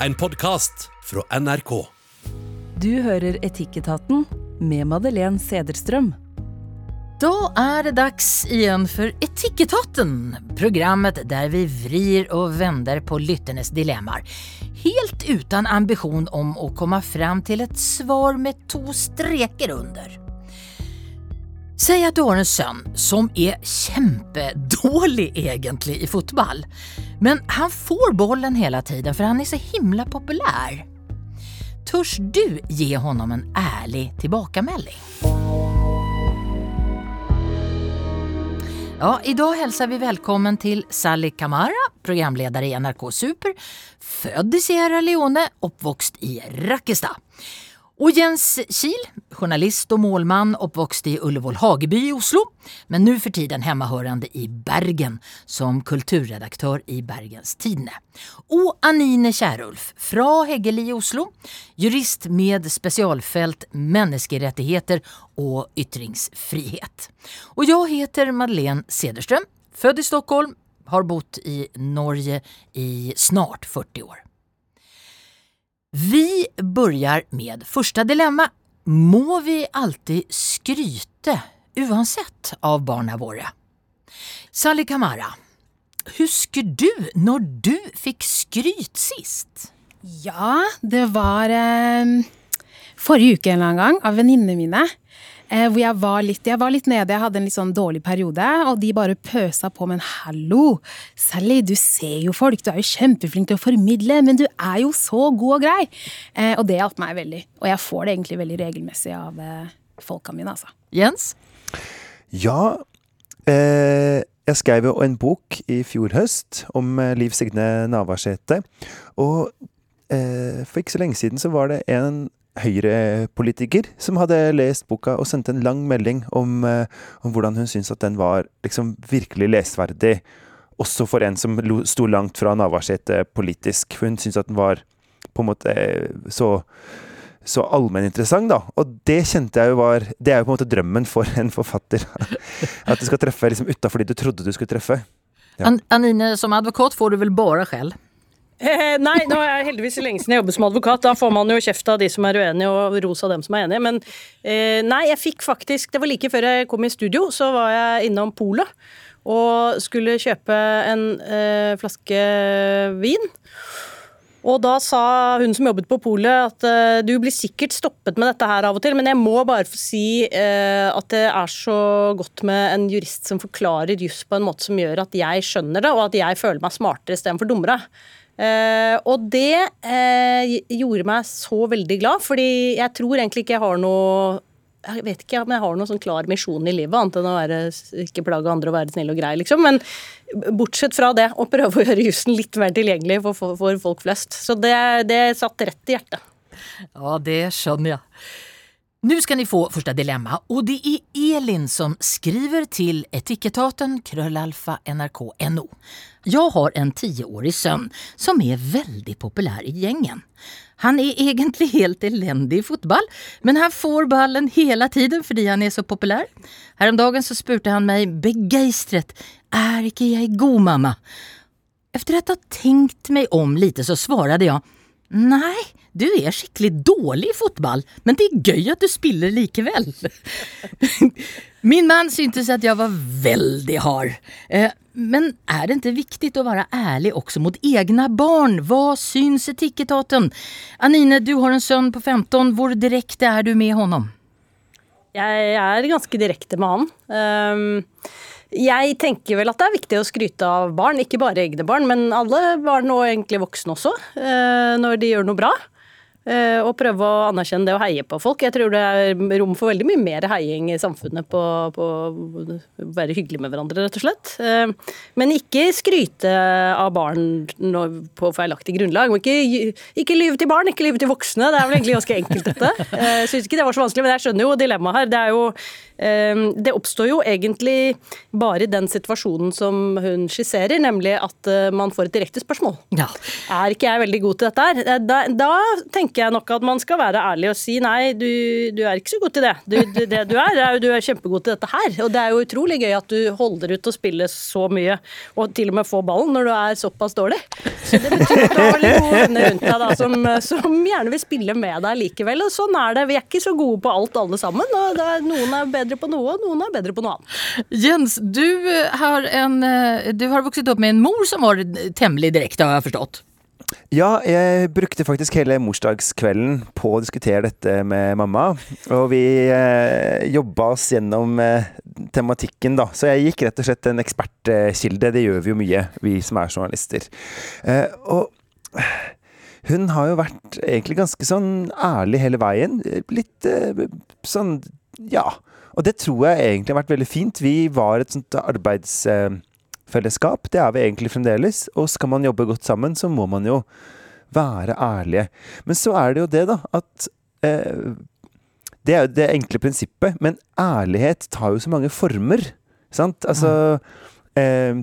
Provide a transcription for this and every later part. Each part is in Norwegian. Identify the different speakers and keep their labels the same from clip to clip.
Speaker 1: en podkast fra NRK.
Speaker 2: Du hører Etikketaten med Madeleine Sederstrøm.
Speaker 3: Da er det dags igjen for Etikketaten, programmet der vi vrir og vender på lytternes dilemmaer. Helt uten ambisjon om å komme frem til et svar med to streker under. Si at du har en sønn som er kjempedårlig egentlig i fotball, men han får bollen hele tiden for han er så himla populær. Törs du gi honom en ærlig tilbakemelding? Ja, idag hälsar vi velkommen til Sally Kamara, programledare i NRK Super, født i Sierra Leone, oppvokst i Rakkestad. Og Jens Kiel, journalist og målmann, oppvokst i Ullevål Hageby i Oslo, men nå for tiden hemmahørende i Bergen som kulturredaktør i Bergens Tidende. Og Anine Kierulf fra Heggeli i Oslo, jurist med spesialfelt menneskerettigheter og ytringsfrihet. Og jeg heter Madeleine Cederström, født i Stockholm, har bodd i Norge i snart 40 år. Vi börjar med första dilemma. Må vi alltid skryte, uansett av barna våre? Sally Kamara, husker du når du fikk skryt sist?
Speaker 4: Ja, det var eh, forrige uke en eller gang av venninnene mine. Eh, hvor jeg var, litt, jeg var litt nede, jeg hadde en litt sånn dårlig periode, og de bare pøsa på. Men hallo, Sally, du ser jo folk, du er jo kjempeflink til å formidle, men du er jo så god og grei. Eh, og det hjalp meg veldig. Og jeg får det egentlig veldig regelmessig av eh, folka mine, altså.
Speaker 3: Jens?
Speaker 5: Ja, eh, jeg skrev jo en bok i fjor høst om Liv Signe Navarsete. Og eh, for ikke så lenge siden så var det en Høyre-politiker som hadde lest boka og sendte en lang melding om, eh, om hvordan hun syntes at den var liksom virkelig lesverdig. Også for en som sto langt fra Navarsete politisk. Hun syntes at den var på en måte eh, så så allmenninteressant, da. Og det kjente jeg jo var Det er jo på en måte drømmen for en forfatter. At du skal treffe liksom utafor de du trodde du skulle treffe. Ja.
Speaker 3: An Anine, som advokat får du vel bare skjell?
Speaker 6: Eh, nei, nå er jeg heldigvis lenge siden jeg jobber som advokat. Da får man jo kjeft av de som er uenige, og ros av dem som er enige. Men eh, nei, jeg fikk faktisk Det var like før jeg kom i studio, så var jeg innom polet og skulle kjøpe en eh, flaske vin. Og da sa hun som jobbet på polet at uh, du blir sikkert stoppet med dette her av og til, men jeg må bare få si uh, at det er så godt med en jurist som forklarer juss på en måte som gjør at jeg skjønner det, og at jeg føler meg smartere istedenfor dummere. Uh, og det uh, gjorde meg så veldig glad, fordi jeg tror egentlig ikke jeg har noe jeg vet ikke om jeg har noen sånn klar misjon i livet, annet enn å være, ikke plage andre og være snill og grei, liksom. Men bortsett fra det, å prøve å gjøre jussen litt mer tilgjengelig for, for, folk flest. Så det, det satt rett i hjertet.
Speaker 3: Ja, det skjønner jeg. Nå skal ni få første dilemma, og det er Elin som skriver til etikettaten krøllalfa nrk.no. Jeg har en tioårig sønn som er veldig populær i gjengen. Han er egentlig helt elendig i fotball, men han får ballen hele tiden fordi han er så populær. Häromdagen så spurte han meg begeistret er ikke jeg god mamma? Efter att ha tenkt meg om lite så svarade jeg nei, du er skikkelig dårlig i fotball, men det er gøy at du spiller likevel. Min mann syntes at jeg var veldig hard. Eh, men er det ikke viktig å være ærlig også mot egne barn? Hva syns etikketaten? Anine, du har en sønn på 15. Hvor direkte er du med honom?
Speaker 6: Jeg er ganske direkte med han. Um, jeg tenker vel at det er viktig å skryte av barn, ikke bare egne barn, men alle barn og egentlig voksne også, uh, når de gjør noe bra. Eh, og prøve å anerkjenne det og heie på folk. Jeg tror det er rom for veldig mye mer heiing i samfunnet på, på å være hyggelig med hverandre, rett og slett. Eh, men ikke skryte av barn på feilaktig grunnlag. Ikke, ikke lyve til barn, ikke lyve til voksne. Det er vel egentlig ganske enkelt, dette. Eh, jeg syns ikke det var så vanskelig, men jeg skjønner jo dilemmaet her. Det er jo det oppstår jo egentlig bare i den situasjonen som hun skisserer, nemlig at man får et direkte spørsmål. Ja. Er ikke jeg veldig god til dette her? Da, da tenker tenker jeg nok at man skal være ærlig og si nei, du, du er ikke så god til det. Du, du, det du er, er jo du er kjempegod til dette her. Og det er jo utrolig gøy at du holder ut og spiller så mye, og til og med får ballen når du er såpass dårlig. Så det betyr at du har veldig gode venner rundt deg da, som, som gjerne vil spille med deg likevel. Og sånn er det. Vi er ikke så gode på alt alle sammen. og er, Noen er bedre på noe, og noen er bedre på noe annet.
Speaker 3: Jens, du har, en, eh, du har vokst opp med en mor som var temmelig direkte, har jeg forstått.
Speaker 5: Ja, jeg brukte faktisk hele morsdagskvelden på å diskutere dette med mamma. Og vi eh, jobba oss gjennom eh, tematikken, da. Så jeg gikk rett og slett en ekspertkilde. Det gjør vi jo mye, vi som er journalister. Eh, og hun har jo vært egentlig ganske sånn ærlig hele veien. Litt eh, sånn ja. Og det tror jeg egentlig har vært veldig fint. Vi var et sånt arbeids... Eh, fellesskap. Det er vi egentlig fremdeles. Og skal man jobbe godt sammen, så må man jo være ærlige. Men så er det jo det, da, at eh, Det er jo det enkle prinsippet. Men ærlighet tar jo så mange former. Sant? Altså eh,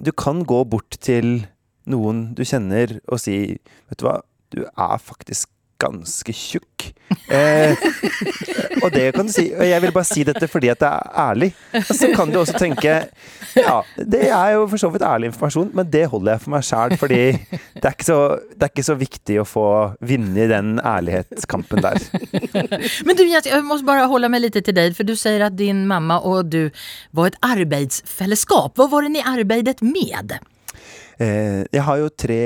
Speaker 5: Du kan gå bort til noen du kjenner og si Vet du hva, du er faktisk ganske tjukk. Eh, og det kan du si. Og jeg vil bare si dette fordi at det er ærlig. Og så kan du også tenke Ja, det er jo for så vidt ærlig informasjon, men det holder jeg for meg sjæl. Fordi det er, så, det er, ikke så, viktig å få vinne i den ærlighetskampen der.
Speaker 3: Men du Jens, jeg må bare holde meg litt til deg. For du sier at din mamma og du var et arbeidsfellesskap. Hva var det dere arbeidet med?
Speaker 5: Eh, jeg har jo tre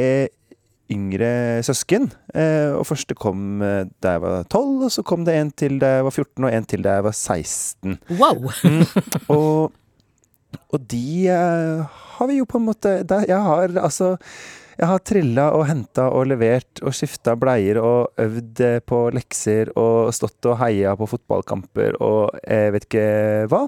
Speaker 5: yngre søsken. Eh, og første kom eh, da jeg var 12, og så kom det en til da jeg var 14, og en til da jeg var 16.
Speaker 3: Wow!
Speaker 5: mm, og, og, de eh, har vi jo på en måte Jeg har altså jeg har trilla og henta og levert og skifta bleier og øvd på lekser og stått og heia på fotballkamper og jeg vet ikke hva.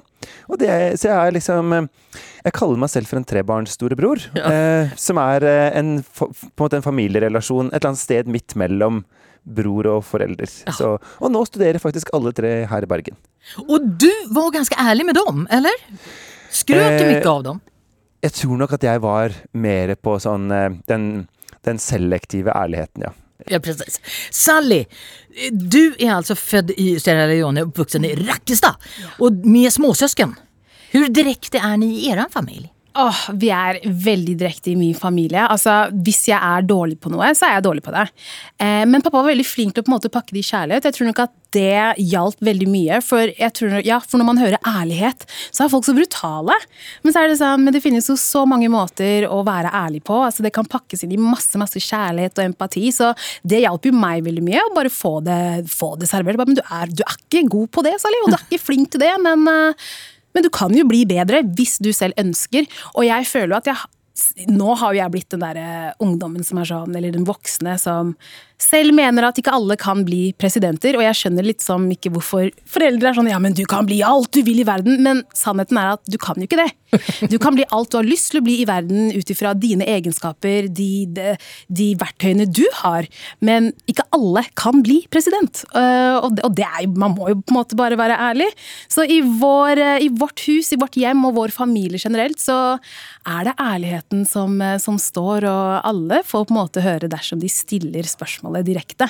Speaker 5: Det, så jeg er liksom Jeg kaller meg selv for en trebarnsstorebror. Ja. Eh, som er eh, en, på en måte en familierelasjon et eller annet sted midt mellom bror og forelder. Ja. Så, og nå studerer faktisk alle tre her i Bergen.
Speaker 3: Og du var ganske ærlig med dem, eller? Skrøt du eh, mye av dem?
Speaker 5: Jeg tror nok at jeg var mer på sånn eh, den, den selektive ærligheten, ja.
Speaker 3: Ja, precis. Sally, du er altså født i Sierra Leone, oppvokst i Rakkestad, og med småsøsken. Hvor direkte er ni i deres familie?
Speaker 4: Åh, vi er veldig direkte i min familie. Altså, Hvis jeg er dårlig på noe, så er jeg dårlig på det. Eh, men pappa var veldig flink til å på en måte pakke det i kjærlighet. Jeg tror nok at det hjalp veldig mye. For, tror, ja, for når man hører ærlighet, så er folk så brutale. Men så det sånn, men det finnes jo så mange måter å være ærlig på. Altså, det kan pakkes inn i masse masse kjærlighet og empati. Så det hjalp jo meg veldig mye å bare få det, få det servert. Men du er, du er ikke god på det, Sally, og du er ikke flink til det. men... Uh, men du kan jo bli bedre hvis du selv ønsker. Og jeg føler jo at jeg nå har jo jeg blitt den der ungdommen som er sånn, eller den voksne som selv mener at ikke alle kan bli presidenter, og jeg skjønner litt som ikke hvorfor foreldre er sånn ja, men du kan bli alt du vil i verden, men sannheten er at du kan jo ikke det. Du kan bli alt du har lyst til å bli i verden ut ifra dine egenskaper, de, de, de, verktøyene du har, men ikke alle kan bli president. Uh, og, det, og det er, man må jo på en måte bare være ærlig. Så i, vår, uh, i vårt hus, i vårt hjem og vår familie generelt, så er det ærligheten som, uh, som står, og alle får på en måte høre dersom de stiller spørsmål spørsmålet direkte.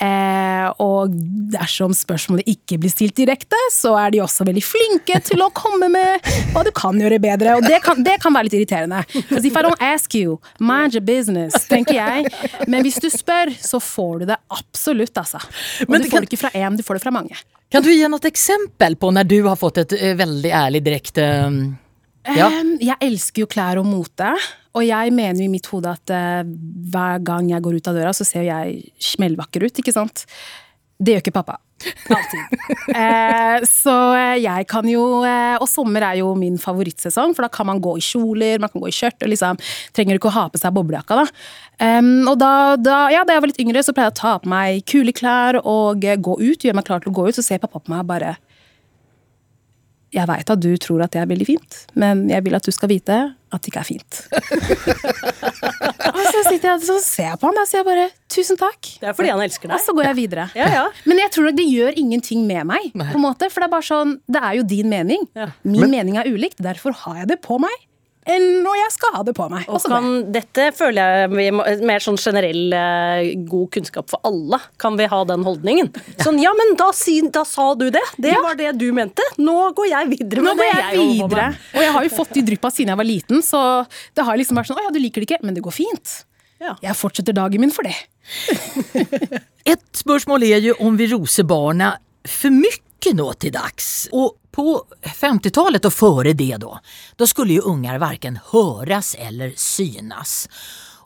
Speaker 4: Eh, og dersom spørsmålet ikke blir stilt direkte, så er de også veldig flinke til å komme med hva du kan gjøre bedre. Og det kan, det kan være litt irriterende. Because if I don't ask you, mind your business, tenker jeg. Men hvis du spør, så får du det absolutt, altså. Og Men, du får det ikke fra én, du får det fra mange.
Speaker 3: Kan du gi noe eksempel på når du har fått et eh, veldig ærlig direkte
Speaker 4: ja. Jeg elsker jo klær og mote, og jeg mener i mitt hode at uh, hver gang jeg går ut av døra, så ser jeg smellvakker ut, ikke sant? Det gjør ikke pappa. Alltid. eh, så jeg kan jo eh, Og sommer er jo min favorittsesong, for da kan man gå i kjoler, man kan gå i skjørt, og liksom trenger ikke å ha på seg boblejakka, da. Um, og da, da, ja, da jeg var litt yngre, så pleide jeg å ta på meg kule klær og gå ut, gjøre meg klar til å gå ut, så ser pappa på meg bare jeg veit at du tror at det er veldig fint, men jeg vil at du skal vite at det ikke er fint. og så sitter jeg og ser jeg på han og sier bare tusen takk.
Speaker 6: Det er fordi han elsker deg.
Speaker 4: Og så går jeg videre.
Speaker 6: Ja, ja.
Speaker 4: Men jeg tror nok det gjør ingenting med meg. på en måte, For det er bare sånn, det er jo din mening. Ja. Min men, mening er ulikt, derfor har jeg det på meg. Enn når jeg skal ha det på meg.
Speaker 6: Og kan, dette føler jeg vi må, mer sånn generell eh, god kunnskap for alle. Kan vi ha den holdningen? Sånn, ja, men da, si, da sa du det. Det
Speaker 4: Ja.
Speaker 6: var det du mente. Nå går jeg videre
Speaker 4: Nå
Speaker 6: med
Speaker 4: går
Speaker 6: det
Speaker 4: jeg
Speaker 6: jeg
Speaker 4: videre. Og jeg har jo fått de dryppa siden jeg var liten, så det har liksom vært sånn Å ja, du liker det ikke, men det går fint.
Speaker 6: Ja.
Speaker 4: Jeg fortsetter dagen min for det.
Speaker 3: Et spørsmål er jo om vi roser barna for mye nå til dags. Och på 50-talet och före det då, då skulle ju ungar varken höras eller synas.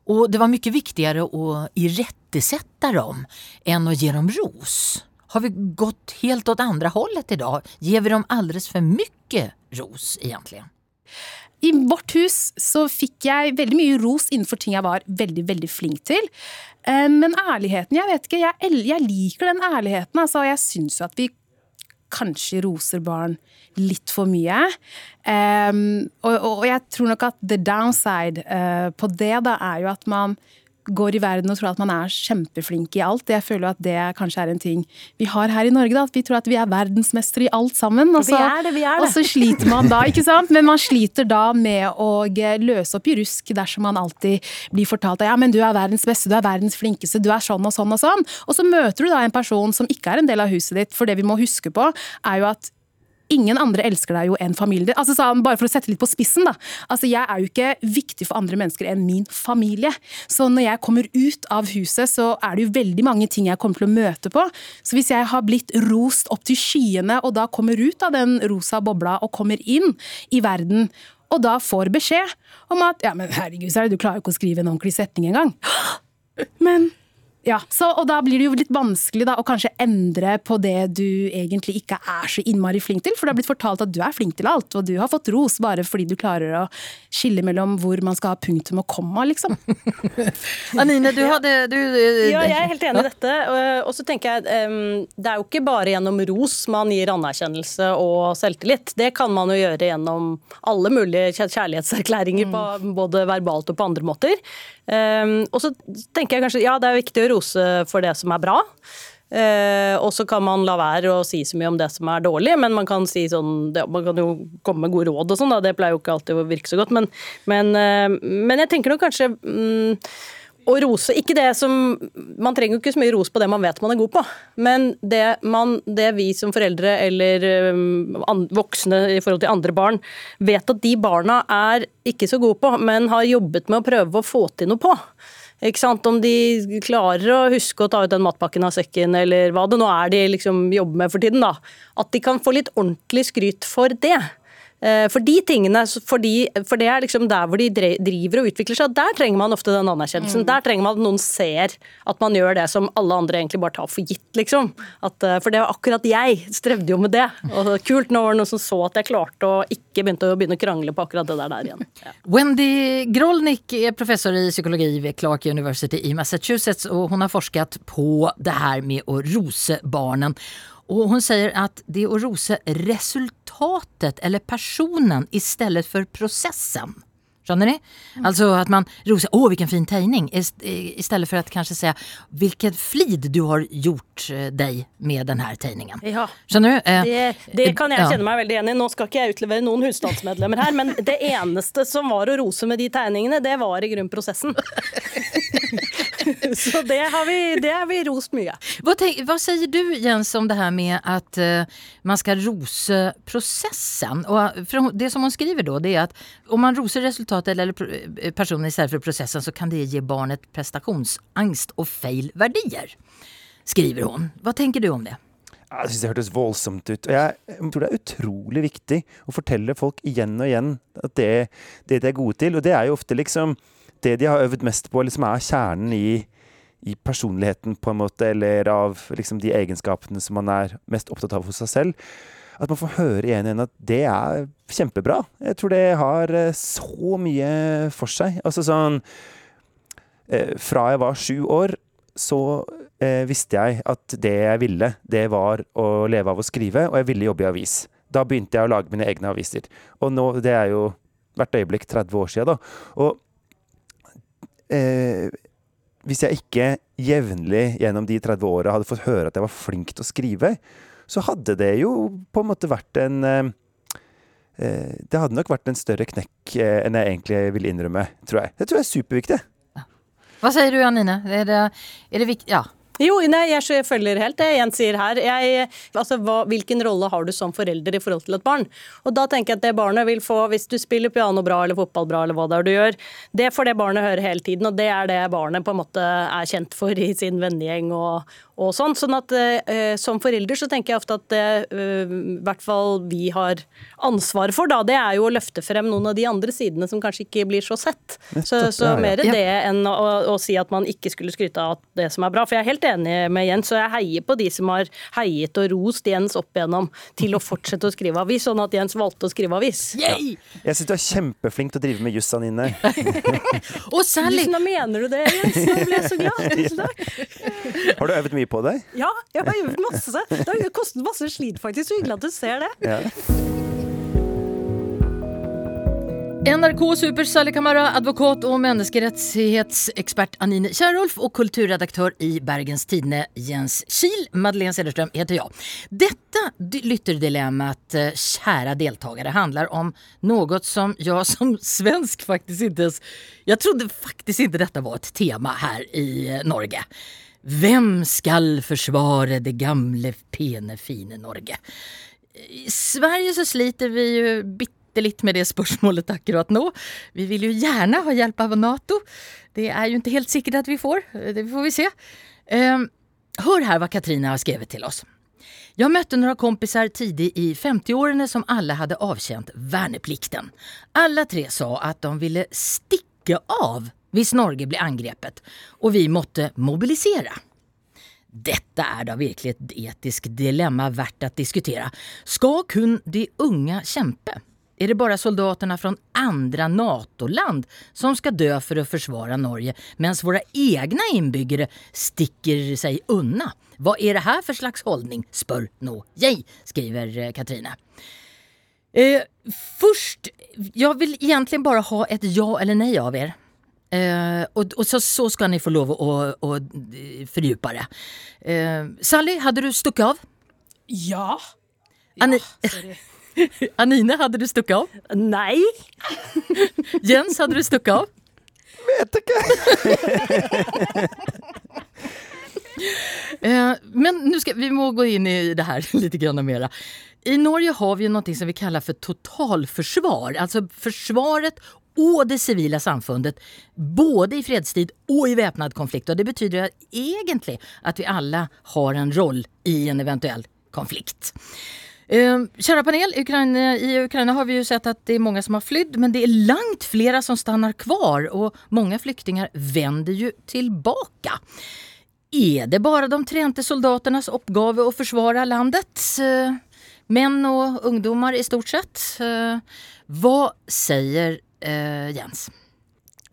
Speaker 3: Och det var mycket viktigare att irättesätta dem än att ge dem ros. Har vi gått helt åt andra hållet idag? Ger vi dem alldeles för mycket ros egentligen?
Speaker 4: I vårt hus så fikk jeg veldig mye ros innenfor ting jeg var veldig veldig flink til. Eh, Men ærligheten, jeg vet ikke. Jeg, jeg liker den ærligheten. Altså, jeg syns jo at vi kanskje roser barn litt for mye. Um, og, og, jeg tror nok at the downside uh, på det da er jo at man går i verden og tror at man er kjempeflink i alt. Jeg føler at det kanskje er en ting vi har her i Norge. da, At vi tror at vi er verdensmestere i alt sammen. Og så,
Speaker 6: det.
Speaker 4: og så sliter man da, ikke sant? Men man sliter da med å eh, løse opp i rusk dersom man alltid blir fortalt at ja, men du er verdens beste, du er verdens flinkeste, du er sånn og sånn og sånn. Og så møter du da en person som ikke er en del av huset ditt, for det vi må huske på, er jo at Ingen andre elsker deg jo enn familien din. Altså, han, bare for å sette litt på spissen, da. Altså, jeg er jo ikke viktig for andre mennesker enn min familie. Så når jeg kommer ut av huset, så er det jo veldig mange ting jeg kommer til å møte på. Så hvis jeg har blitt rost opp til skyene, og da kommer ut av den rosa bobla og kommer inn i verden, og da får beskjed om at ja, men herregud, Sara, du klarer jo ikke å skrive en ordentlig setning engang. Men ja, så, og da blir det jo litt vanskelig da, å kanskje endre på det du egentlig ikke er så innmari flink til, for det har blitt fortalt at du er flink til alt, og du har fått ros bare fordi du klarer å skille mellom hvor man skal ha punktum og komma, liksom.
Speaker 3: Anine, du hadde Du, du,
Speaker 6: Ja, jeg er helt enig i dette. og- så tenker jeg, em, Det er jo ikke bare gjennom ros man gir anerkjennelse og selvtillit. Det kan man jo gjøre gjennom alle mulige kjær- kjærlighetserklæringer, på, både verbalt og på andre måter. Em, og så tenker jeg kanskje, ja, det er viktig å rose for det som er bra. Uh, og så kan man la være å si så mye om det som er dårlig, men man kan si sånn det, Man kan jo komme med gode råd og sånn. Det pleier jo ikke alltid å virke så godt. Men, men, uh, men jeg tenker nok kanskje mm, å rose Ikke det som Man trenger jo ikke så mye ros på det man vet man er god på, men det, man, det vi som foreldre eller um, voksne i forhold til andre barn vet at de barna er ikke så gode på, men har jobbet med å prøve å få til noe på. Ikke sant? Om de klarer å huske å ta ut den matpakken av sekken, eller hva det nå er de liksom jobber med for tiden. da. At de kan få litt ordentlig skryt for det. Eh, For de tingene, for, de, for det er liksom der hvor de driver og utvikler seg, der trenger man ofte den anerkjennelsen. Der trenger man at noen ser at man gjør det som alle andre egentlig bare tar for gitt, liksom. At, eh, for det var akkurat jeg strevde jo med det. Og kult nå var det noen som så at jeg klarte å ikke begynte å begynne å krangle på akkurat det der, der igjen. Ja.
Speaker 3: Wendy Grolnick er professor i psykologi ved Clark University i Massachusetts og hun har forsket på det her med å rose barnen. Och hon säger att det är att rose resultatet eller personen istället för processen. Skjønner ni? Alltså att man rosar, åh vilken fin tegning, ist- istället för att kanske säga vilken flid du har gjort eh, dig med den här tegningen.
Speaker 6: Ja.
Speaker 3: Skjønner du? Eh,
Speaker 6: Det, det kan jeg
Speaker 3: ja.
Speaker 6: kjenne meg veldig enig i. Nå skal ikke jeg utlevere noen husstandsmedlemmer her, men det eneste som var å rose med de tegningene, det var i grunn prosessen. Så det har vi, det har vi rost mye.
Speaker 3: Hva, tenk, hva sier du Jens om det her med at uh, man skal rose prosessen? Og, för det som hun skriver da, det er at om man roser resultatet eller eh, personen istället prosessen, processen så kan det gi barnet prestationsangst og feil verdier, Skriver hun. Hva tenker du om det?
Speaker 5: Ja, Jeg synes det hørtes voldsomt ut. Og jeg tror det er utrolig viktig å fortelle folk igjen og igjen at det, det de er gode til. Og det er jo ofte liksom det de har øvd mest på, liksom er kjernen i, i personligheten, på en måte, eller av liksom de egenskapene som man er mest opptatt av hos seg selv. At man får høre igjen og igjen at det er kjempebra. Jeg tror det har eh, så mye for seg. Altså sånn eh, Fra jeg var sju år, så eh, visste jeg at det jeg ville, det var å leve av å skrive, og jeg ville jobbe i avis. Da begynte jeg å lage mine egne aviser. Og nå, det er jo hvert øyeblikk 30 år siden, da. Og eh, hvis jeg ikke jevnlig gjennom de 30 åra hadde fått høre at jeg var flink til å skrive, så hadde det jo på en måte vært en eh, eh, Det hadde nok vært en større knekk eh, enn jeg egentlig vil innrømme, tror jeg. Det tror jeg er superviktig.
Speaker 3: Hva sier du, Anine? Er det, er det viktig? Ja.
Speaker 6: Jo, nei, jeg følger helt det Jens sier her. Jeg, altså, hva, hvilken rolle har du som forelder i forhold til et barn? Og da tenker jeg at det barnet vil få, hvis du spiller piano bra eller fotball bra eller hva det er du gjør, det får det barnet høre hele tiden, og det er det barnet på en måte er kjent for i sin vennegjeng og, og sånn. Sånn at eh, som forelder så tenker jeg ofte at det eh, i hvert fall vi har ansvar for, da, det er jo å løfte frem noen av de andre sidene som kanskje ikke blir så sett. Så, så mer det enn å, å si at man ikke skulle skryte av det som er bra. For jeg er helt enig med Jens, og jeg heier på de som har heiet og rost Jens opp igjennom til å fortsette å skrive avis, sånn at Jens valgte å skrive avis.
Speaker 3: Ja.
Speaker 5: Jeg syns du er kjempeflink til å drive med juss, Anine.
Speaker 3: Og særlig
Speaker 6: Tusen, mener du det, Jens? Nå ble jeg så glad. Tusen takk.
Speaker 5: Har du øvd mye på deg?
Speaker 6: Ja, jeg har gjort masse. Det har kostet masse slit, faktisk. Så hyggelig at du ser det.
Speaker 5: Ja.
Speaker 3: NRK Super Sally Kamara, advokat og menneskerettighetsekspert Anine Kierulf og kulturredaktør i Bergens Tidende Jens Kiel. Madeleine Cederström heter jeg. Dette lytterdilemmaet, kjære deltakere, handler om noe som jeg som svensk faktisk ikke. Jag trodde faktisk ikke dette var et tema her i eh, Norge. Hvem skal forsvare det gamle, pene, fine Norge? I Sverige så sliter vi jo bitte litt med det spørsmålet akkurat nå. Vi vil jo gjerne ha hjelp av Nato. Det er jo ikke helt sikkert at vi får. Det får vi se. Eh, hør her hva Katrine har skrevet til oss. Jeg møtte noen kompiser tidlig i 50-årene som alle hadde avtjent verneplikten. Alle tre sa at de ville stikke av hvis Norge ble angrepet, og vi måtte mobilisere. Dette er da virkelig et etisk dilemma verdt å diskutere. Skal kun de unge kjempe? Er det bare soldatene fra andre NATO-land som skal dø for å forsvare Norge, mens våre egne innbyggere stikker seg unna? Hva er det her for slags holdning, spør nå jeg, skriver eh, Katrine. Eh, først, jeg vil egentlig bare ha et ja eller nei av er. Eh, og, og så, så skal ni få lov å, å å fordype det. Eh, Sally, hadde du stukket av?
Speaker 4: Ja.
Speaker 3: Anni Anine, hadde du stukket av?
Speaker 6: Nei.
Speaker 3: Jens, hadde du stukket av?
Speaker 5: Vet ikke!
Speaker 3: Eh, men nu ska, vi må gå inn i det her litt grann mera. I Norge har vi noe som vi kallar for totalforsvar. alltså försvaret och det civila samfundet, både i fredstid och i väpnad konflikt. Och det betyder egentlig att vi alla har en roll i en eventuell konflikt. Eh, kära panel, Ukraina, i Ukraina har vi ju sett att det är många som har flytt, men det är långt flera som stannar kvar och många flyktingar vänder ju tillbaka. Er det bare de trente soldaternas oppgave å forsvare landet? Eh, Menn og ungdommer i stort sett. Eh, Hva sier eh, Jens?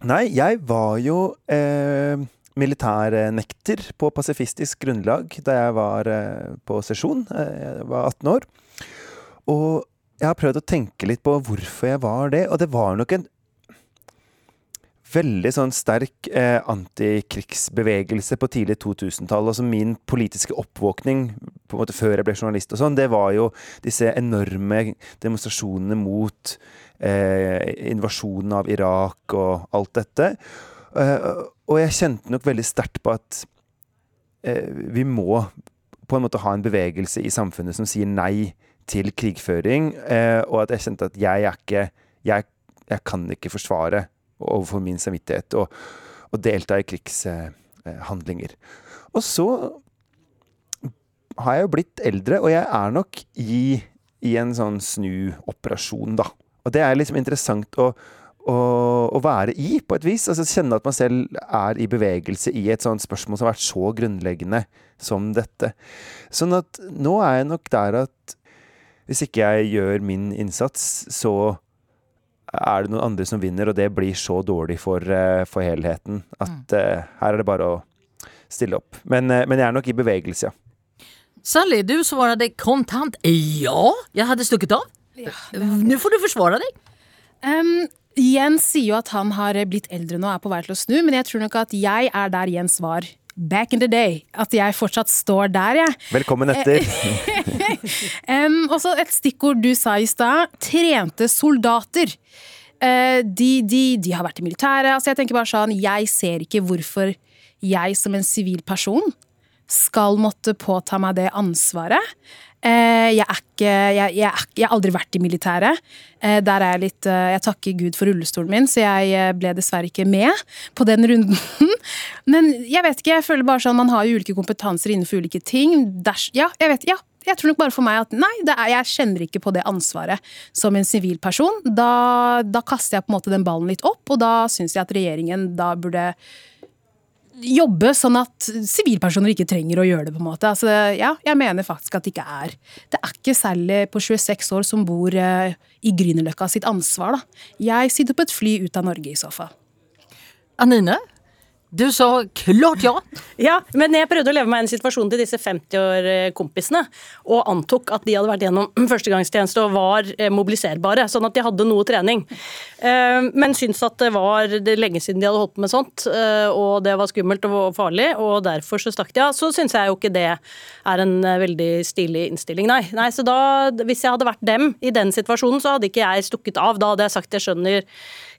Speaker 5: Nei, jeg var jo eh, militærnekter på pasifistisk grunnlag da jeg var eh, på sesjon. Eh, jeg var 18 år. Og jeg har prøvd å tenke litt på hvorfor jeg var det, og det var nok en veldig sånn sterk eh, antikrigsbevegelse på tidlig 2000-tall. Altså min politiske oppvåkning på en måte før jeg ble journalist og sånn, det var jo disse enorme demonstrasjonene mot eh, invasjonen av Irak og alt dette. Eh, og jeg kjente nok veldig sterkt på at eh, vi må på en måte ha en bevegelse i samfunnet som sier nei til krigføring, eh, og at jeg kjente at jeg er ikke Jeg, jeg kan ikke forsvare overfor min samvittighet å delta i krigshandlinger. og så har jeg jo blitt eldre, og jeg er nok i, i en sånn snuoperasjon, da. Og det er liksom interessant å, å, å være i, på et vis. Altså Kjenne at man selv er i bevegelse i et sånt spørsmål som har vært så grunnleggende som dette. Sånn at nå er jeg nok der at hvis ikke jeg gjør min innsats, så er det noen andre som vinner, og det blir så dårlig for, eh, for helheten at eh, her er det bare å stille opp. Men, uh, men jeg er nok i bevegelse, ja.
Speaker 3: Sally, du svarade kontant ja. Jeg hadde stukket av. Nå får du forsvare deg.
Speaker 4: Um, Jens sier jo at han har blitt eldre nå og er på vei til å snu, men jeg tror nok at jeg er der Jens var back in the day. At jeg fortsatt står der, jeg.
Speaker 5: Velkommen etter.
Speaker 4: Um, også et stikkord du sa i stad. Trente soldater. Uh, de, de, de har vært i militæret. Altså jeg tenker bare sånn, jeg ser ikke hvorfor jeg som en sivil person skal måtte påta meg det ansvaret. Eh, jeg, er ikke, jeg, jeg, jeg, har aldri vært i militæret. Eh, der er jeg litt eh, Jeg takker Gud for rullestolen min, så jeg ble dessverre ikke med på den runden. Men jeg vet ikke, jeg føler bare sånn man har jo ulike kompetanser innenfor ulike ting. Ders, ja, jeg vet, ja, jeg tror nok bare for meg at nei, er, jeg kjenner ikke på det ansvaret som en sivil person. Da, da, kaster jeg på en måte den ballen litt opp, og da syns jeg at regjeringen da burde jobbe sånn at sivilpersoner ikke trenger å gjøre det. på en måte. Altså, ja, jeg mener faktisk at det ikke er Det er ikke særlig på 26 år som bor uh, i Grünerløkka sitt ansvar. da. Jeg sitter på et fly ut av Norge i så fall.
Speaker 3: Anine? Du sa klart ja.
Speaker 6: Ja, men jeg prøvde å leve meg inn i situasjonen til disse 50-årkompisene, og antok at de hadde vært gjennom førstegangstjeneste og var eh, mobiliserbare, sånn at de hadde noe trening. Eh, men syntes at det var lenge siden de hadde holdt på med sånt, eh, og det var skummelt og farlig, og derfor så stakk de av. Så syns jeg jo ikke det er en veldig stilig innstilling, nei. nei. Så da, hvis jeg hadde vært dem i den situasjonen, så hadde ikke jeg stukket av. Da hadde jeg sagt jeg skjønner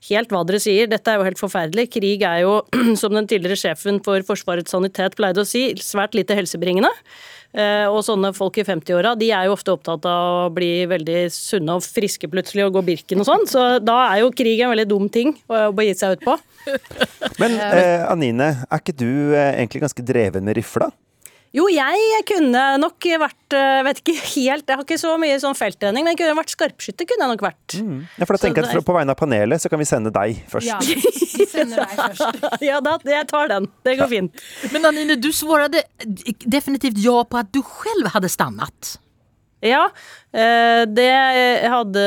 Speaker 6: helt hva dere sier, dette er jo helt forferdelig. Krig er jo, som den tidligere sjefen for Forsvarets sanitet pleide å si, svært lite helsebringende. Eh, og sånne folk i 50-åra de er jo ofte opptatt av å bli veldig sunne og friske plutselig og gå Birken og sånn, så da er jo krig en veldig dum ting å begi seg ut på.
Speaker 5: Men eh, Anine, er ikke du eh, egentlig ganske dreven med rifla?
Speaker 6: Jo, jeg kunne nok vært eh, Vet ikke helt, jeg har ikke så mye sånn felttrening, men jeg kunne vært skarpskytter. kunne jeg nok vært.
Speaker 5: Mm. Ja, for da tenker jeg at På vegne av panelet så kan vi sende deg først.
Speaker 4: Ja, vi sender deg først.
Speaker 6: ja, da, jeg tar den. Det går fint.
Speaker 3: Men Anine, du svarte definitivt ja på at du selv hadde stannet.
Speaker 6: Ja, eh, det hadde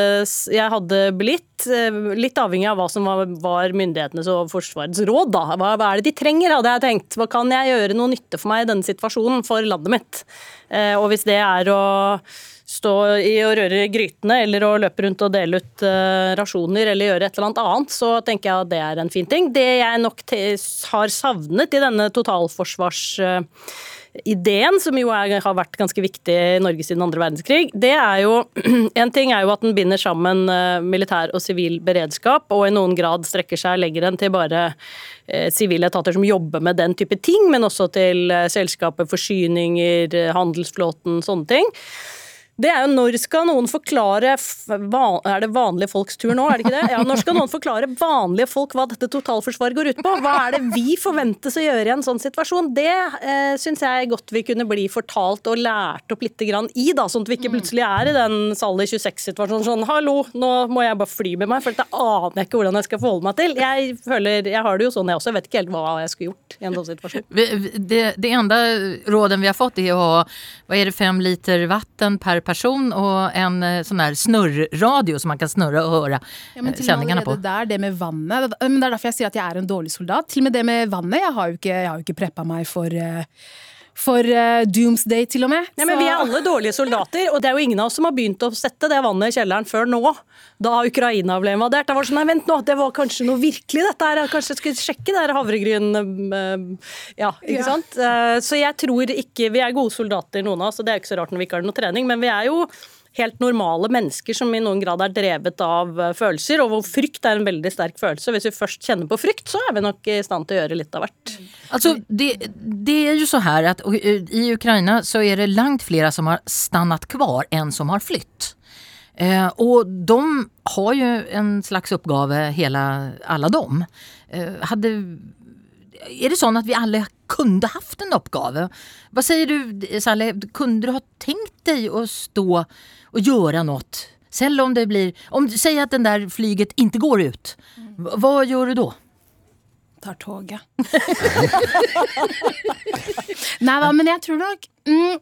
Speaker 6: jeg hadde blitt. Eh, litt avhengig av hva som var, myndighetenes og Forsvarets råd, da. Hva, hva, er det de trenger, hadde jeg tenkt. Hva kan jeg gjøre noe nytte for meg i denne situasjonen, for landet mitt? Eh, og hvis det er å stå i og røre grytene, eller å løpe rundt og dele ut rasjoner, eller gjøre et eller annet annet, så tenker jeg at det er en fin ting. Det jeg nok har savnet i denne totalforsvars ideen, som jo er, har vært ganske viktig i Norge siden andre verdenskrig, det er jo En ting er jo at den binder sammen eh, militær og sivil beredskap, og i noen grad strekker seg lenger enn til bare eh, sivile etater som jobber med den type ting, men også til eh, selskapet, forsyninger, handelsflåten, sånne ting det er jo når skal noen forklare Er det vanlige folks tur nå, er det ikke det? Ja, når skal noen forklare vanlige folk hva dette totalforsvaret går ut på? Hva er det vi forventes å gjøre i en sånn situasjon? Det eh, syns jeg godt vi kunne bli fortalt og lært opp litt grann i, da, sånn at vi ikke plutselig er i den Sally 26-situasjonen sånn hallo, nå må jeg bare fly med meg, for dette aner jeg ikke hvordan jeg skal forholde meg til. Jeg føler, jeg har det jo sånn jeg også, jeg vet ikke helt hva jeg skulle gjort i en sånn situasjon.
Speaker 3: Det, det enda råden vi har fått er å ha hva er det, fem liter vann per person person og en eh, sånn der snurrradio som man kan snurre og høre ja, men eh, sendingene på.
Speaker 4: Der, det med vannet, men det er derfor jeg sier at jeg er en dårlig soldat. Til og med det med vannet. Jeg har jo ikke, jeg har jo ikke preppa meg for uh, for uh, doomsday, til og med.
Speaker 6: Ja, men Vi er alle dårlige soldater, og det er jo ingen av oss som har begynt å sette det vannet i kjelleren før nå. Da Ukraina ble invadert. Det var sånn, nei, vent nå, det var kanskje noe virkelig, dette her. Kanskje jeg skulle sjekke det havregryn uh, Ja, ikke ja. sant. Uh, så jeg tror ikke Vi er gode soldater, noen av oss, og det er ikke så rart når vi ikke har noe trening, men vi er jo helt normale mennesker som i noen grad er drevet av eh, følelser, og hvor frykt er en veldig sterk følelse. Hvis vi først kjenner på frykt, så er vi nok i stand til å gjøre litt av hvert.
Speaker 3: Altså, det, det er jo så her at i Ukraina så er det langt flere som har stannet kvar enn som har flytt. Eh, og de har jo en slags oppgave, hele, alle dem. Eh, hadde, er det sånn at vi alle kunne hatt en oppgave? Hva sier du, Sally? Kunne du ha tenkt deg å stå och göra något. Selv om det blir, om du säger att den där flyget inte går ut, mm. vad gör du då?
Speaker 4: Tar toget. Nei da, men jeg tror nok mm,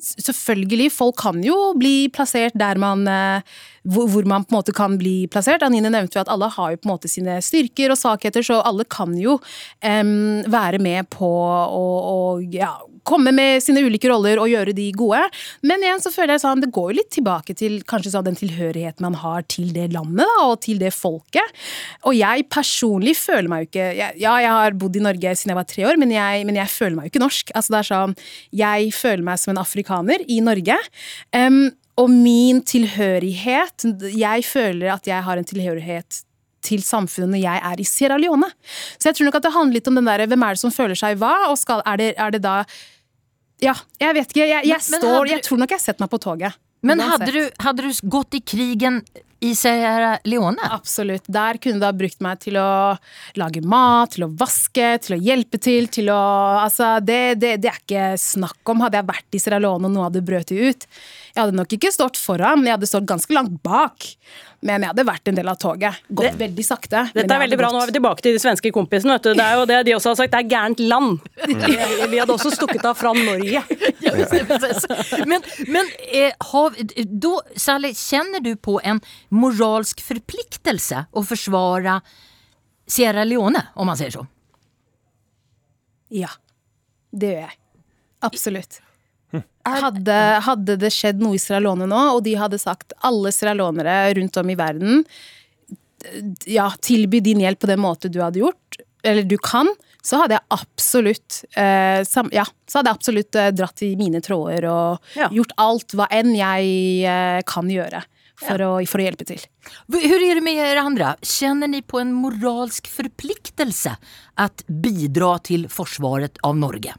Speaker 4: Selvfølgelig, folk kan jo bli plassert der man eh, hvor, man på en måte kan bli plassert. Anine nevnte jo at alle har jo på en måte sine styrker og svakheter, så alle kan jo um, være med på å, å ja, komme med sine ulike roller og gjøre de gode. Men igjen så føler jeg sånn, det går jo litt tilbake til kanskje sånn den tilhørigheten man har til det landet da, og til det folket. Og jeg personlig føler meg jo ikke Ja, jeg har bodd i Norge siden jeg var tre år, men jeg, men jeg føler meg jo ikke norsk. Altså det er sånn, Jeg føler meg som en afrikaner i Norge. Um, og min tilhørighet Jeg føler at jeg har en tilhørighet til samfunnet når jeg er i Sierra Leone. Så jeg tror nok at det handler litt om den der, hvem er det som føler seg hva, og skal, er, det, er det da Ja, jeg vet ikke. Jeg, jeg,
Speaker 3: Men- men
Speaker 4: står,
Speaker 3: hadde
Speaker 4: jeg tror nok jeg setter meg på toget.
Speaker 3: Men hadde du, hadde du gått i krigen i Sierra Leone?
Speaker 4: Absolutt. Der kunne du ha brukt meg til å lage mat, til å vaske, til å hjelpe til, til å Altså, det, det, det er ikke snakk om. Hadde jeg vært i Sierra Leone og noe hadde brøt ut Jeg hadde nok ikke stått foran, jeg hadde stått ganske langt bak. Men jeg hadde vært en del av toget. Gått veldig sakte.
Speaker 6: Dette er veldig bra.
Speaker 4: gått.
Speaker 6: Nå er vi tilbake til de svenske kompisene. Vet du. Det er jo det de også har sagt. Det er gærent land. Vi hadde også stukket av fra Norge.
Speaker 3: Ja. Men, men eh, har, då, Sally, känner du på en moralsk förpliktelse att försvara Sierra Leone, om man säger så?
Speaker 4: Ja. Det gjør jeg. Absolutt. Hadde, hadde det skjedd noe i Sierra Leone nå, og de hadde sagt alle sierraleonere rundt om i verden ja, tilby din hjelp på den måte du hadde gjort, eller du kan, så hadde jeg absolutt eh, sam, Ja, så hadde jeg absolutt eh, dratt i mine tråder og
Speaker 6: Ja.
Speaker 4: gjort alt hva enn jeg eh, kan gjøre for, å, for å hjelpe til.
Speaker 3: Hvordan er det med dere andre? Kjenner ni på en moralsk forpliktelse å bidra til forsvaret av Norge?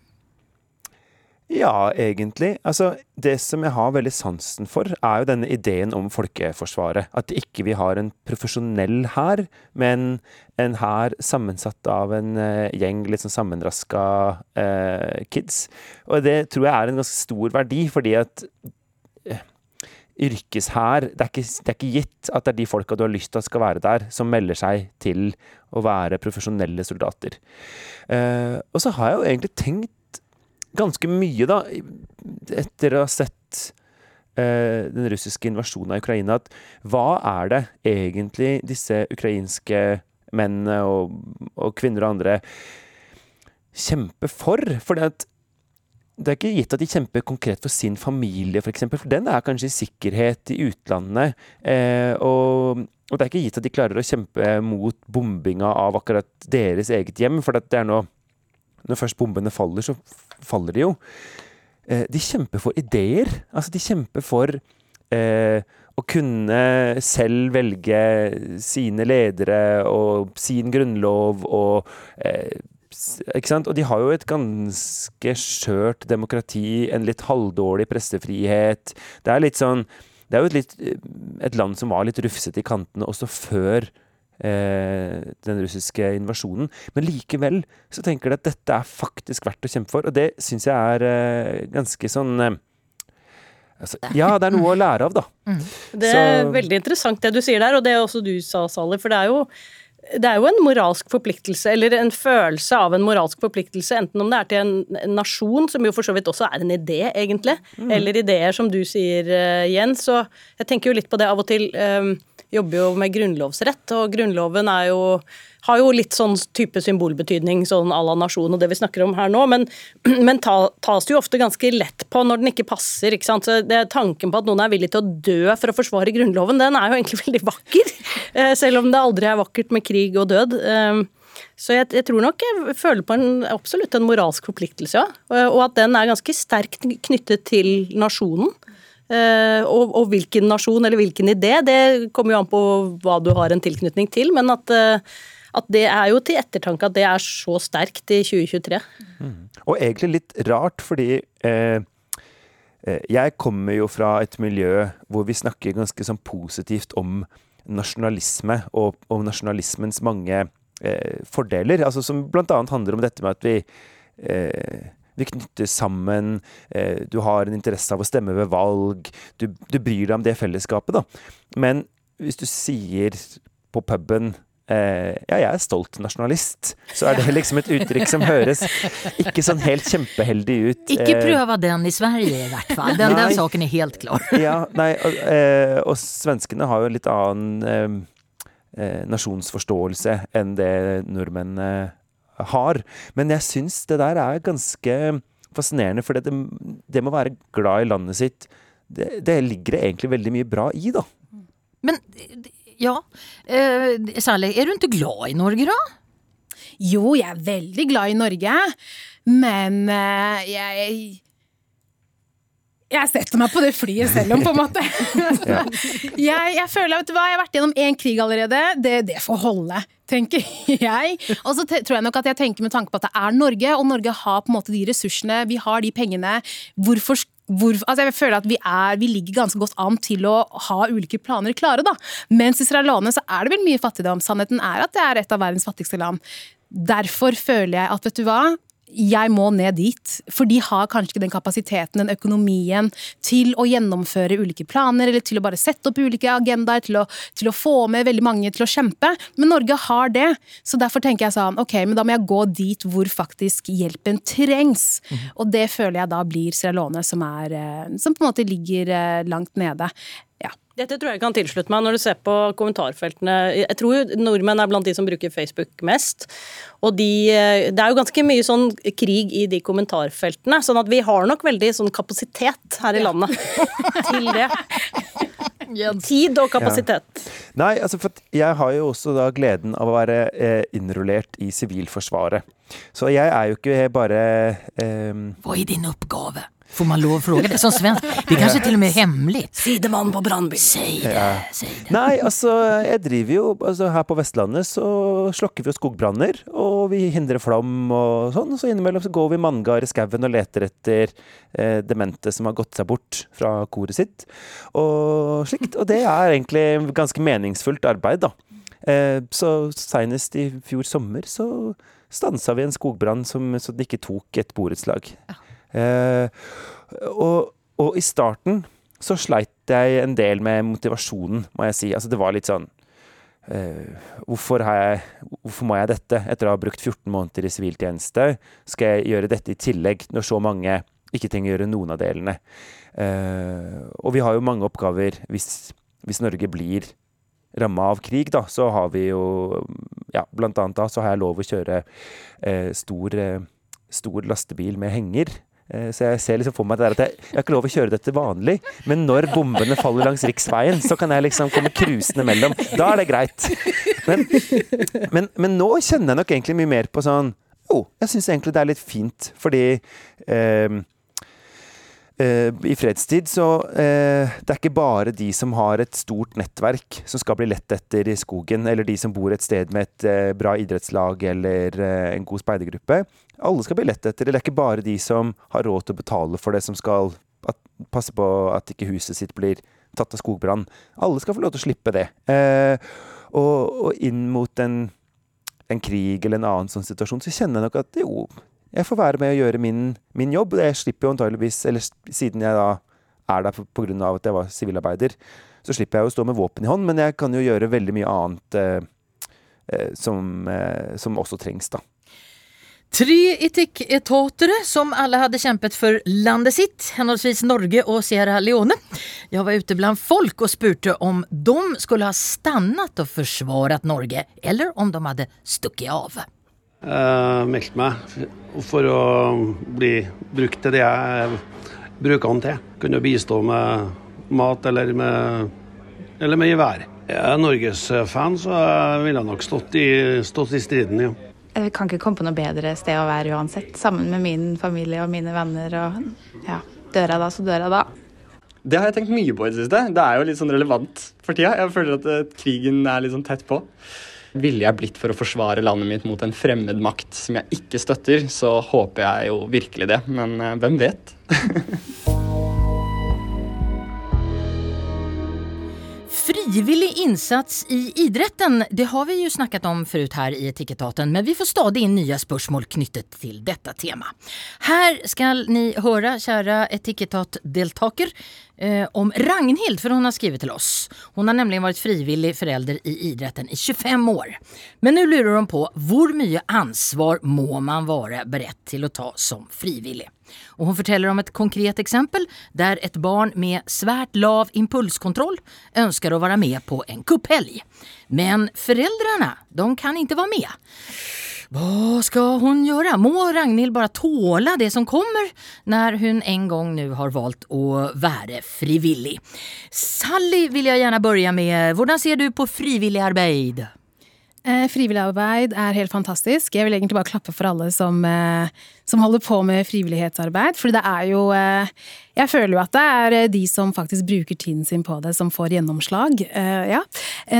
Speaker 5: Ja, egentlig. Altså, det som jeg har veldig sansen for, er jo denne ideen om folkeforsvaret. At ikke vi har en profesjonell hær, men en hær sammensatt av en uh, gjeng litt sånn sammenraska uh, kids. Og det tror jeg er en ganske stor verdi, fordi at uh, yrkeshær det, er ikke- det er ikke gitt at det er de folka du har lyst til at skal være der, som melder seg til å være profesjonelle soldater. Og så har jeg jo egentlig tenkt ganske mye, da, etter å ha sett eh, den russiske invasjonen av Ukraina, at hva er det egentlig disse ukrainske mennene og, og kvinner og andre kjemper for? Fordi at det er ikke gitt at de kjemper konkret for sin familie, f.eks., for, eksempel, for den er kanskje i sikkerhet i utlandet. Eh, og, og det er ikke gitt at de klarer å kjempe mot bombinga av akkurat deres eget hjem, for det er nå Når først bombene faller, så faller de jo. Eh, de kjemper for ideer. Altså, de kjemper for eh, å kunne selv velge sine ledere og sin grunnlov og eh, ikke sant? Og de har jo et ganske skjørt demokrati, en litt halvdårlig pressefrihet. Det er litt sånn Det er jo et, litt, et land som var litt rufsete i kantene også før eh, den russiske invasjonen. Men likevel så tenker de at dette er faktisk verdt å kjempe for, og det syns jeg er eh, ganske sånn eh, altså, Ja, det er noe å lære av, da.
Speaker 6: Det er
Speaker 5: Så-
Speaker 6: veldig interessant det du sier der, og det er også du sa, Sally. For det er jo det er jo en moralsk forpliktelse, eller en følelse av en moralsk forpliktelse, enten om det er til en, nasjon, som jo for så vidt også er en idé, egentlig, eller ideer, som du sier, eh, Jens. Så jeg tenker jo litt på det av og til. Um, jobber jo med grunnlovsrett, og grunnloven er jo har jo litt sånn type symbolbetydning, sånn à la nasjon og det vi snakker om her nå, men, men ta, tas det jo ofte ganske lett på når den ikke passer. ikke sant? Så det Tanken på at noen er villig til å dø for å forsvare Grunnloven, den er jo egentlig veldig vakker. Eh, Selv om det aldri er vakkert med krig og død. Eh, Så jeg, jeg tror nok jeg føler på en, absolutt en moralsk forpliktelse, ja. Og at den er ganske sterkt knyttet til nasjonen. Eh, og, og hvilken nasjon eller hvilken idé, det kommer jo an på hva du har en tilknytning til. Men at, eh, at det er jo til ettertanke at det er så sterkt i 2023.
Speaker 5: Og egentlig litt rart, fordi eh, eh, jeg kommer jo fra et miljø hvor vi snakker ganske sånn positivt om nasjonalisme, og om nasjonalismens mange eh, fordeler. Altså som annet handler om dette med at vi eh, vi knytter sammen, eh, du har en interesse av å stemme ved valg, du, du bryr deg om det fellesskapet, da. Men hvis du sier på puben eh, ja, jeg er stolt nasjonalist, så er det liksom et uttrykk som høres ikke sånn helt kjempeheldig ut.
Speaker 3: Ikke prøv den i Sverige i hvert fall. Den, den saken er helt klar.
Speaker 5: ja, nei, og, eh, og svenskene har jo en litt annen eh, eh, nasjonsforståelse enn det nordmenn eh, har. Men jeg syns det der er ganske fascinerende. For det, det med å være glad i landet sitt, det, det ligger det egentlig veldig mye bra i, da.
Speaker 3: Men ja, eh, særlig. er du ikke glad i Norge da?
Speaker 4: Jo, jeg er veldig glad i Norge, men eh, jeg jeg setter meg på det flyet selv om, på en måte. jeg, jeg, føler vet du hva, jeg har vært gjennom én krig allerede. Det, det får holde, tenker jeg. Og så tror jeg nok at jeg tenker med tanke på at det er Norge, og Norge har på en måte de ressursene, vi har de pengene. Hvorfor hvor, altså jeg føler at vi, er, vi, ligger ganske godt an til å ha ulike planer klare. da. Mens i Sierra Leone så er det vel mye fattigdom. Sannheten er at det er et av verdens fattigste land. Derfor føler jeg at vet du hva, jeg må ned dit. For de har kanskje ikke den kapasiteten, den økonomien, til å gjennomføre ulike planer, eller til å bare sette opp ulike agendaer, til å, til å få med veldig mange til å kjempe. Men Norge har det. Så derfor tenker jeg sånn, ok, men da må jeg gå dit hvor faktisk hjelpen trengs. Mm. Og det føler jeg da blir Sierra Leone, som, er, eh, som på en måte ligger eh, langt nede.
Speaker 6: Dette tror jeg kan tilslutte meg når du ser på kommentarfeltene. Jeg tror jo nordmenn er blant de som bruker Facebook mest. Og de, eh, det er jo ganske mye sånn krig i de kommentarfeltene, sånn at vi har nok veldig sånn kapasitet her i landet til det. Tid og kapasitet. Ja.
Speaker 5: Nei, altså for jeg har jo også da gleden av å være eh, innrullert i Sivilforsvaret. Så jeg er jo ikke bare eh,
Speaker 3: Hva er din oppgave? Får man lov å fråga det som svensk? Det er kanskje til og med hemmelig?
Speaker 6: Sidemann på Brannby
Speaker 3: Si det, ja. si det.
Speaker 5: Nei, altså, jeg driver jo altså, Her på Vestlandet så slokker vi jo skogbranner, og vi hindrer flom og sånn. Så innimellom så går vi manngard i skauen og leter etter eh, demente som har gått seg bort fra koret sitt, og slikt. Og det er egentlig ganske meningsfullt arbeid, da. Eh, så seinest i fjor sommer så stansa vi en skogbrann som, så det ikke tok et borettslag. Eh, og, og, i starten så sleit jeg en del med motivasjonen, må jeg si. Altså det var litt sånn Uh, hvorfor, jeg, hvorfor, må jeg dette? Etter å ha brukt 14 måneder i siviltjeneste, skal jeg gjøre dette i tillegg, når så mange ikke trenger å gjøre noen av delene. Uh, og vi har jo mange oppgaver hvis, hvis Norge blir ramma av krig, da, så har vi jo Ja, blant annet da så har jeg lov å kjøre uh, stor, stor lastebil med henger så jeg ser liksom for meg at jeg, jeg har ikke lov å kjøre dette vanlig, men når bombene faller langs riksveien, så kan jeg liksom komme cruisende mellom. Da er det greit. Men, men, men, nå kjenner jeg nok egentlig mye mer på sånn Jo, jeg syns egentlig det er litt fint, fordi eh, eh, i fredstid så eh, Det er ikke bare de som har et stort nettverk som skal bli lett etter i skogen, eller de som bor et sted med et eh, bra idrettslag eller eh, en god speidergruppe alle skal bli lett etter. Det er ikke bare de som har råd til å betale for det, som skal at, passe på at ikke huset sitt blir tatt av skogbrann. Alle skal få lov til å slippe det. Eh, og, og, inn mot en, en, krig eller en annen sånn situasjon, så kjenner jeg nok at jo, jeg får være med å gjøre min, min jobb. Jeg slipper jo antageligvis, eller siden jeg da er der pga. at jeg var sivilarbeider, så slipper jeg å stå med våpen i hånd, men jeg kan jo gjøre veldig mye annet eh, eh som, eh, som også trengs, da.
Speaker 3: Tre etikketatere som alle hadde kjempet for landet sitt, henholdsvis Norge og Sierra Leone. Jeg var ute blant folk og spurte om de skulle ha stannet og forsvaret Norge, eller om de hadde stukket av.
Speaker 7: Jeg meldte meg for å bli brukt til det jeg bruker den til. Kunne bistå med mat eller med, eller med gevær. Jeg er Norges-fan, så jeg ville nok stått i, stått i striden, ja.
Speaker 8: Jeg kan ikke komme på noe bedre sted å være uansett. Sammen med min familie og mine venner. Og ja, dør jeg da, så dør jeg da.
Speaker 9: Det har jeg tenkt mye på i det siste. Det er jo litt sånn relevant for tida. Jeg føler at uh, krigen er litt sånn tett på. Ville jeg blitt for å forsvare landet mitt mot en fremmed makt som jeg ikke støtter, så håper jeg jo virkelig det. Men uh, hvem vet?
Speaker 3: Frivillig innsats i idretten, det har vi jo snakket om förut her i Etikettaten, men vi får stadig inn nye spørsmål knyttet til dette tema. Her skal ni høre, kjære Etikettat-deltaker, eh, om Ragnhild, for hun har skrivit til oss. Hun har nemlig vært frivillig forelder i idretten i 25 år. Men nå lurer hun på hvor mye ansvar må man være beredt til å ta som frivillig? Og hun forteller om et konkret eksempel der et barn med svært lav impulskontroll ønsker å være med på en kupphelg. Men foreldrene de kan ikke være med. Hva skal hun gjøre? Må Ragnhild bare tåle det som kommer når hun en gang nå har valgt å være frivillig? Sally vil jeg gjerne begynne med. Hvordan ser du på frivillig arbeid?
Speaker 4: Eh, frivillig arbeid er helt fantastisk. Jeg vil egentlig bare klappe for alle som, eh, som holder på med frivillighetsarbeid. For det er jo eh, Jeg føler jo at det er eh, de som faktisk bruker tiden sin på det, som får gjennomslag. Ja.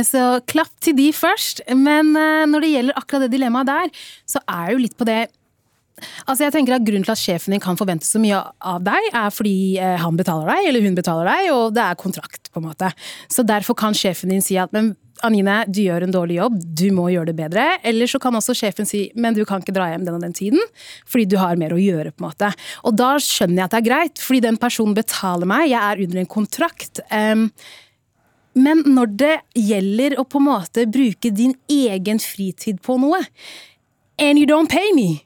Speaker 4: Så klapp til de først. Men når det gjelder akkurat det dilemmaet der, så er det jo litt på det Altså jeg tenker at Grunnen til at sjefen din kan forvente så mye av deg, er fordi han betaler deg, eller hun betaler deg, og det er kontrakt. på en måte. Så Derfor kan sjefen din si at men Anine, du gjør en dårlig jobb, du må gjøre det bedre. Eller så kan også sjefen si men du kan ikke dra hjem den og den tiden, fordi du har mer å gjøre. på en måte. Og da skjønner jeg at det er greit, fordi den personen betaler meg, jeg er under en kontrakt. Um, men når det gjelder å på en måte bruke din egen fritid på noe, and you don't pay me,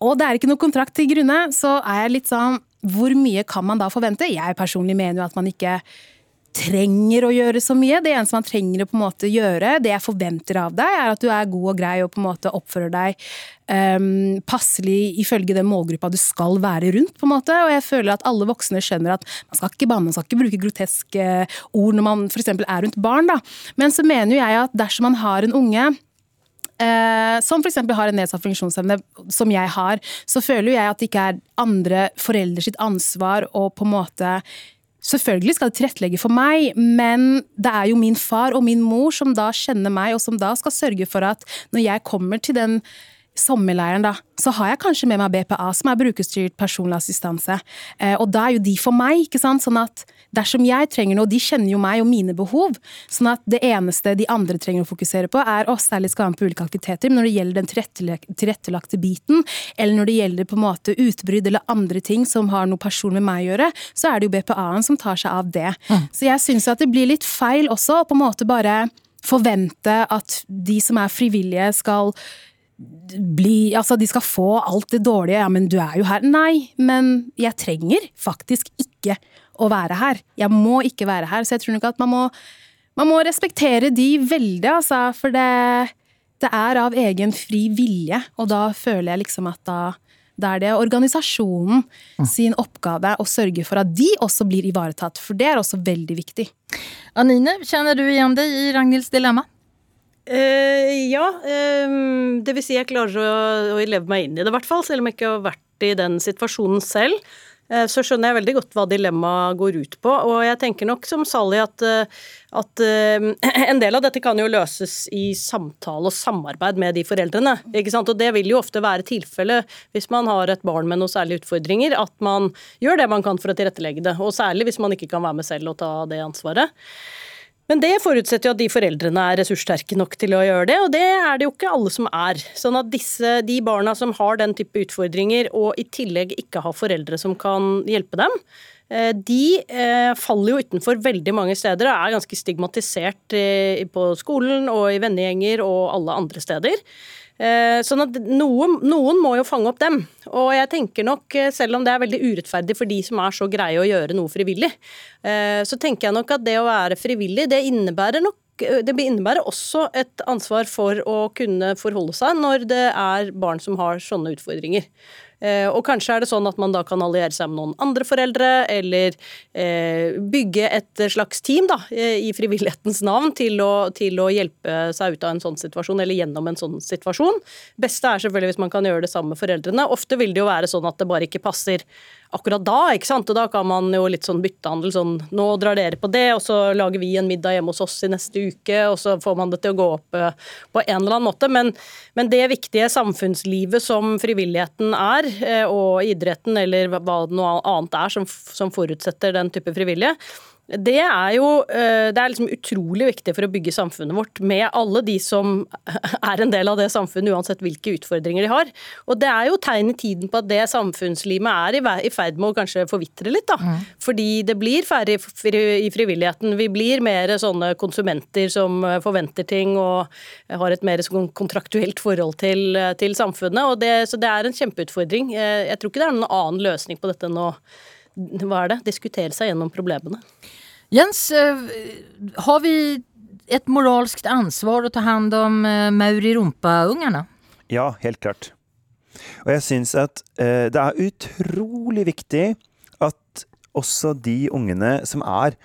Speaker 4: og det er ikke noe kontrakt til grunne, så er jeg litt sånn Hvor mye kan man da forvente? Jeg personlig mener jo at man ikke trenger å gjøre så mye. Det eneste man trenger å på en måte gjøre, det jeg forventer av deg, er at du er god og grei og på en måte oppfører deg um, passelig ifølge den målgruppa du skal være rundt. på en måte, Og jeg føler at alle voksne skjønner at man skal ikke man skal ikke bruke groteske ord når man f.eks. er rundt barn. da. Men så mener jeg at dersom man har en unge Uh, som f.eks. har en nedsatt funksjonsevne, som jeg har, så føler jeg at det ikke er andre foreldre sitt ansvar å på en måte Selvfølgelig skal det tilrettelegge for meg, men det er jo min far og min mor som da kjenner meg, og som da skal sørge for at når jeg kommer til den sommerleiren, da, så har jeg kanskje med meg BPA, som er brukerstyrt personlig assistanse. Eh, og da er jo de for meg, ikke sant. Sånn at dersom jeg trenger noe, de kjenner jo meg og mine behov. Sånn at det eneste de andre trenger å fokusere på, er oss særlig skal være med på ulike aktiviteter. Men når det gjelder den tilrettelagte biten, eller når det gjelder på en måte utbrudd eller andre ting som har noe person med meg å gjøre, så er det jo BPA-en som tar seg av det. Mm. Så jeg syns at det blir litt feil også å på en måte bare forvente at de som er frivillige, skal bli Altså, de skal få alt det dårlige. Ja, men du er jo her. Nei, men jeg trenger faktisk ikke å være her. Jeg må ikke være her. Så jeg tror nok at man må, man må respektere de veldig, altså. For det, det er av egen fri vilje. Og da føler jeg liksom at da da er det organisasjonen mm. sin oppgave å sørge for at de også blir ivaretatt. For det er også veldig viktig.
Speaker 3: Anine, kjenner du igjen deg i Ragnhilds dilemma?
Speaker 6: Uh, ja. Um, det vil si jeg klarer å, å, leve meg inn i det, i hvert fall. Selv om jeg ikke har vært i den situasjonen selv. Uh, så skjønner jeg veldig godt hva dilemmaet går ut på. Og jeg tenker nok som Sally at, at en del av dette kan jo løses i samtale og samarbeid med de foreldrene. ikke sant? Og det vil jo ofte være tilfellet hvis man har et barn med noen særlige utfordringer, at man gjør det man kan for å tilrettelegge det. Og særlig hvis man ikke kan være med selv og ta det ansvaret. Men det forutsetter jo at de foreldrene er ressurssterke nok til å gjøre det, og det er det jo ikke alle som er. Sånn at disse, de barna som har den type utfordringer, og i tillegg ikke har foreldre som kan hjelpe dem, eh, de eh, faller jo utenfor veldig mange steder og er ganske stigmatisert eh, på skolen og i vennegjenger og alle andre steder. Eh, sånn at noen, noen, må jo fange opp dem. Og jeg tenker nok, eh, selv om det er veldig urettferdig for de som er så greie å gjøre noe frivillig, eh, så tenker jeg nok at det å være frivillig, det innebærer nok det innebærer også et ansvar for å kunne forholde seg når det er barn som har sånne utfordringer. Eh, og kanskje er det sånn at man da kan alliere seg med noen andre foreldre, eller eh, bygge et slags team da, eh, i frivillighetens navn til å, til å, hjelpe seg ut av en sånn situasjon, eller gjennom en sånn situasjon. Beste er selvfølgelig hvis man kan gjøre det sammen med foreldrene. Ofte vil det jo være sånn at det bare ikke passer akkurat da, ikke sant. Og da kan man jo litt sånn byttehandel sånn nå drar dere på det, og så lager vi en middag hjemme hos oss i neste uke, og så får man det til å gå opp eh, på en eller annen måte. Men, men det viktige samfunnslivet som frivilligheten er, eh, og idretten eller hva det noe annet er som, som forutsetter den type frivillige, det er jo eh, det er liksom utrolig viktig for å bygge samfunnet vårt med alle de som er en del av det samfunnet, uansett hvilke utfordringer de har. Og det er jo tegn i tiden på at det samfunnslimet er i ferd med å kanskje forvitre litt, da. Mm. Fordi det blir færre i frivilligheten. Vi blir mer sånne konsumenter som eh, forventer ting og har et mer sånn kontraktuelt forhold til, eh, til samfunnet. Det, så det er en kjempeutfordring. Jeg tror ikke det er noen annen løsning på dette enn å hva er det? Diskutere seg gjennom problemene.
Speaker 3: Jens, eh, har vi et moralsk ansvar å ta hand om eh, Mauri Rumpa-ungene?
Speaker 5: Ja, helt klart. Og jeg syns at eh, det er utrolig viktig at også de ungene som er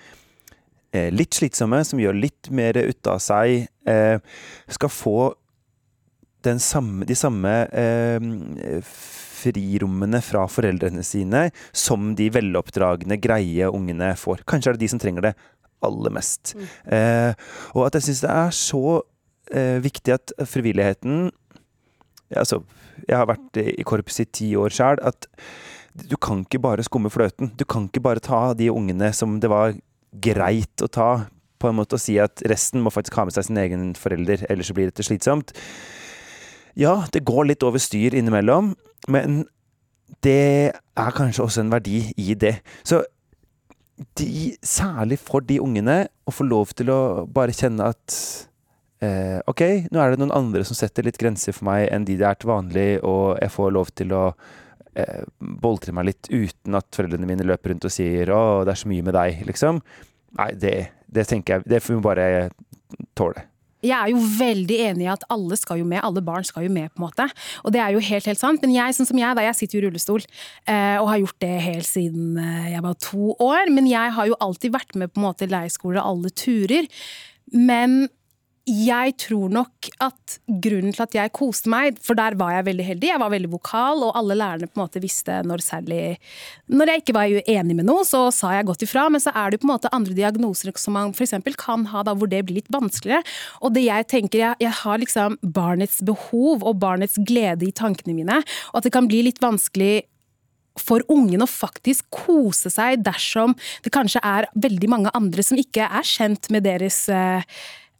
Speaker 5: eh, litt slitsomme, som gjør litt mer ut av seg, eh, skal få den samme, de samme eh, frirommene fra foreldrene sine som de veloppdragne, greie ungene får. Kanskje er det de som trenger det aller mest. Eh, og at jeg syns det er så eh, viktig at frivilligheten altså, Jeg har vært i korps i ti år sjøl. At du kan ikke bare skumme fløten. Du kan ikke bare ta de ungene som det var greit å ta, på en måte, å si at resten må faktisk ha med seg sin egen forelder, ellers så blir dette slitsomt. Ja, det går litt over styr innimellom, men det er kanskje også en verdi i det. Så de, særlig for de ungene, å få lov til å bare kjenne at eh, ok, nå er det noen andre som setter litt grenser for meg enn de det er til vanlig, og jeg får lov til å eh, boltre meg litt uten at foreldrene mine løper rundt og sier 'Å, det er så mye med deg', liksom. Nei, det, det tenker jeg Det får vi bare tåle.
Speaker 4: Jeg er jo veldig enig i at alle skal jo med, alle barn skal jo med, på en måte. Og det er jo helt, helt sant. Men jeg, sånn som jeg, da, jeg sitter jo i rullestol, eh, og har gjort det helt siden eh, jeg var to år. Men jeg har jo alltid vært med på en måte leirskole og alle turer. Men jeg tror nok at grunnen til at jeg koste meg, for der var jeg veldig heldig, jeg var veldig vokal, og alle lærerne på en måte visste når særlig Når jeg ikke var uenig med noe, så sa jeg godt ifra, men så er det på en måte andre diagnoser som man f.eks. kan ha da hvor det blir litt vanskeligere. Og det jeg tenker, jeg, jeg har liksom barnets behov og barnets glede i tankene mine, og at det kan bli litt vanskelig for ungen å faktisk kose seg dersom det kanskje er veldig mange andre som ikke er kjent med deres eh,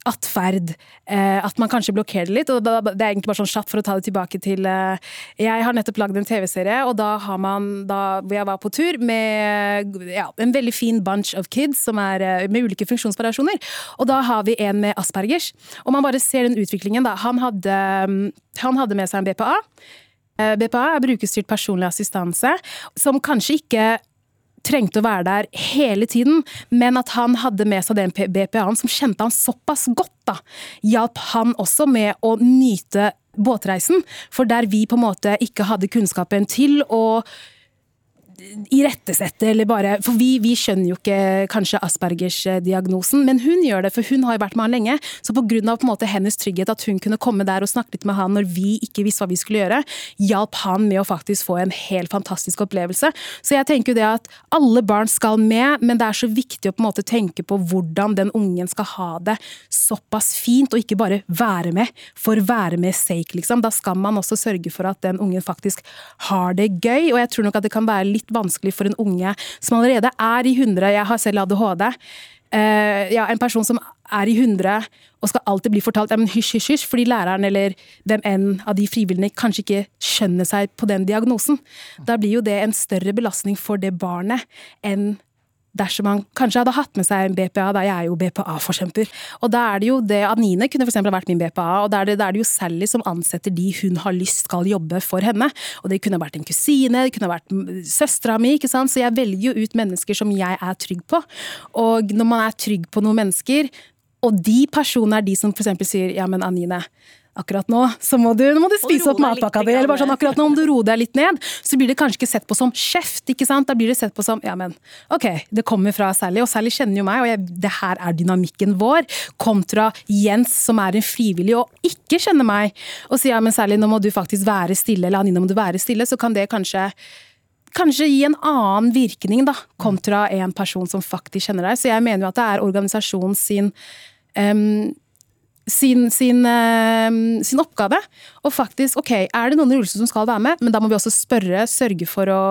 Speaker 4: atferd. Eh, at man kanskje blokkerer det litt. og Det er egentlig bare sånn kjapt for å ta det tilbake til eh, Jeg har nettopp lagd en TV-serie, og da har man da, jeg var på tur med ja, en veldig fin bunch of kids som er eh, med ulike funksjonsvariasjoner. Og da har vi en med Aspergers. Og man bare ser den utviklingen, da. Han hadde, han hadde med seg en BPA. BPA er brukerstyrt personlig assistanse, som kanskje ikke trengte å være der hele tiden, men at han hadde med seg den BPA-en som kjente han såpass godt, da, hjalp han også med å nyte båtreisen. For der vi på en måte ikke hadde kunnskapen til å irettesette, eller bare For vi, vi, skjønner jo ikke kanskje Aspergers-diagnosen, men hun gjør det, for hun har jo vært med han lenge. Så på grunn av på en måte hennes trygghet, at hun kunne komme der og snakke litt med han når vi ikke visste hva vi skulle gjøre, hjalp han med å faktisk få en helt fantastisk opplevelse. Så jeg tenker jo det at alle barn skal med, men det er så viktig å på en måte tenke på hvordan den ungen skal ha det såpass fint, og ikke bare være med for være med sake, liksom. Da skal man også sørge for at den ungen faktisk har det gøy, og jeg tror nok at det kan være litt vanskelig for en unge som allerede er i 100, jeg har selv ADHD, Uh, ja, en person som er i 100 og skal alltid bli fortalt ja, men hysj, hysj, hysj, fordi læreren eller hvem enn av de frivillige kanskje ikke skjønner seg på den diagnosen. Da blir jo det en større belastning for det barnet enn dersom han kanskje hadde hatt med seg en BPA, da jeg er jo BPA-forkjemper. Og da er det jo det Anine kunne f.eks. vært min BPA, og da er, det, da er det jo Sally som ansetter de hun har lyst skal jobbe for henne. Og det kunne vært en kusine, det kunne vært søstera mi, ikke sant. Så jeg velger jo ut mennesker som jeg er trygg på. Og når man er trygg på noen mennesker, og de personene er de som f.eks. sier ja, men Anine, akkurat nå så må du, må du spise opp matpakka di, eller bare sånn akkurat nå om du roer deg litt ned, så blir det kanskje ikke sett på som kjeft, ikke sant? Da blir det sett på som ja, men ok, det kommer fra Sally, og Sally kjenner jo meg, og jeg, det her er dynamikken vår, kontra Jens som er en frivillig og ikke kjenner meg, og sier ja, men Sally, nå må du faktisk være stille, eller Anine, må du være stille, så kan det kanskje kanskje gi en annen virkning, da, kontra en person som faktisk kjenner deg. Så jeg mener jo at det er organisasjonen sin um, sin, sin, uh, sin, oppgave. Og faktisk, ok, er det noen i rullestol som skal være med, men da må vi også spørre, sørge for å,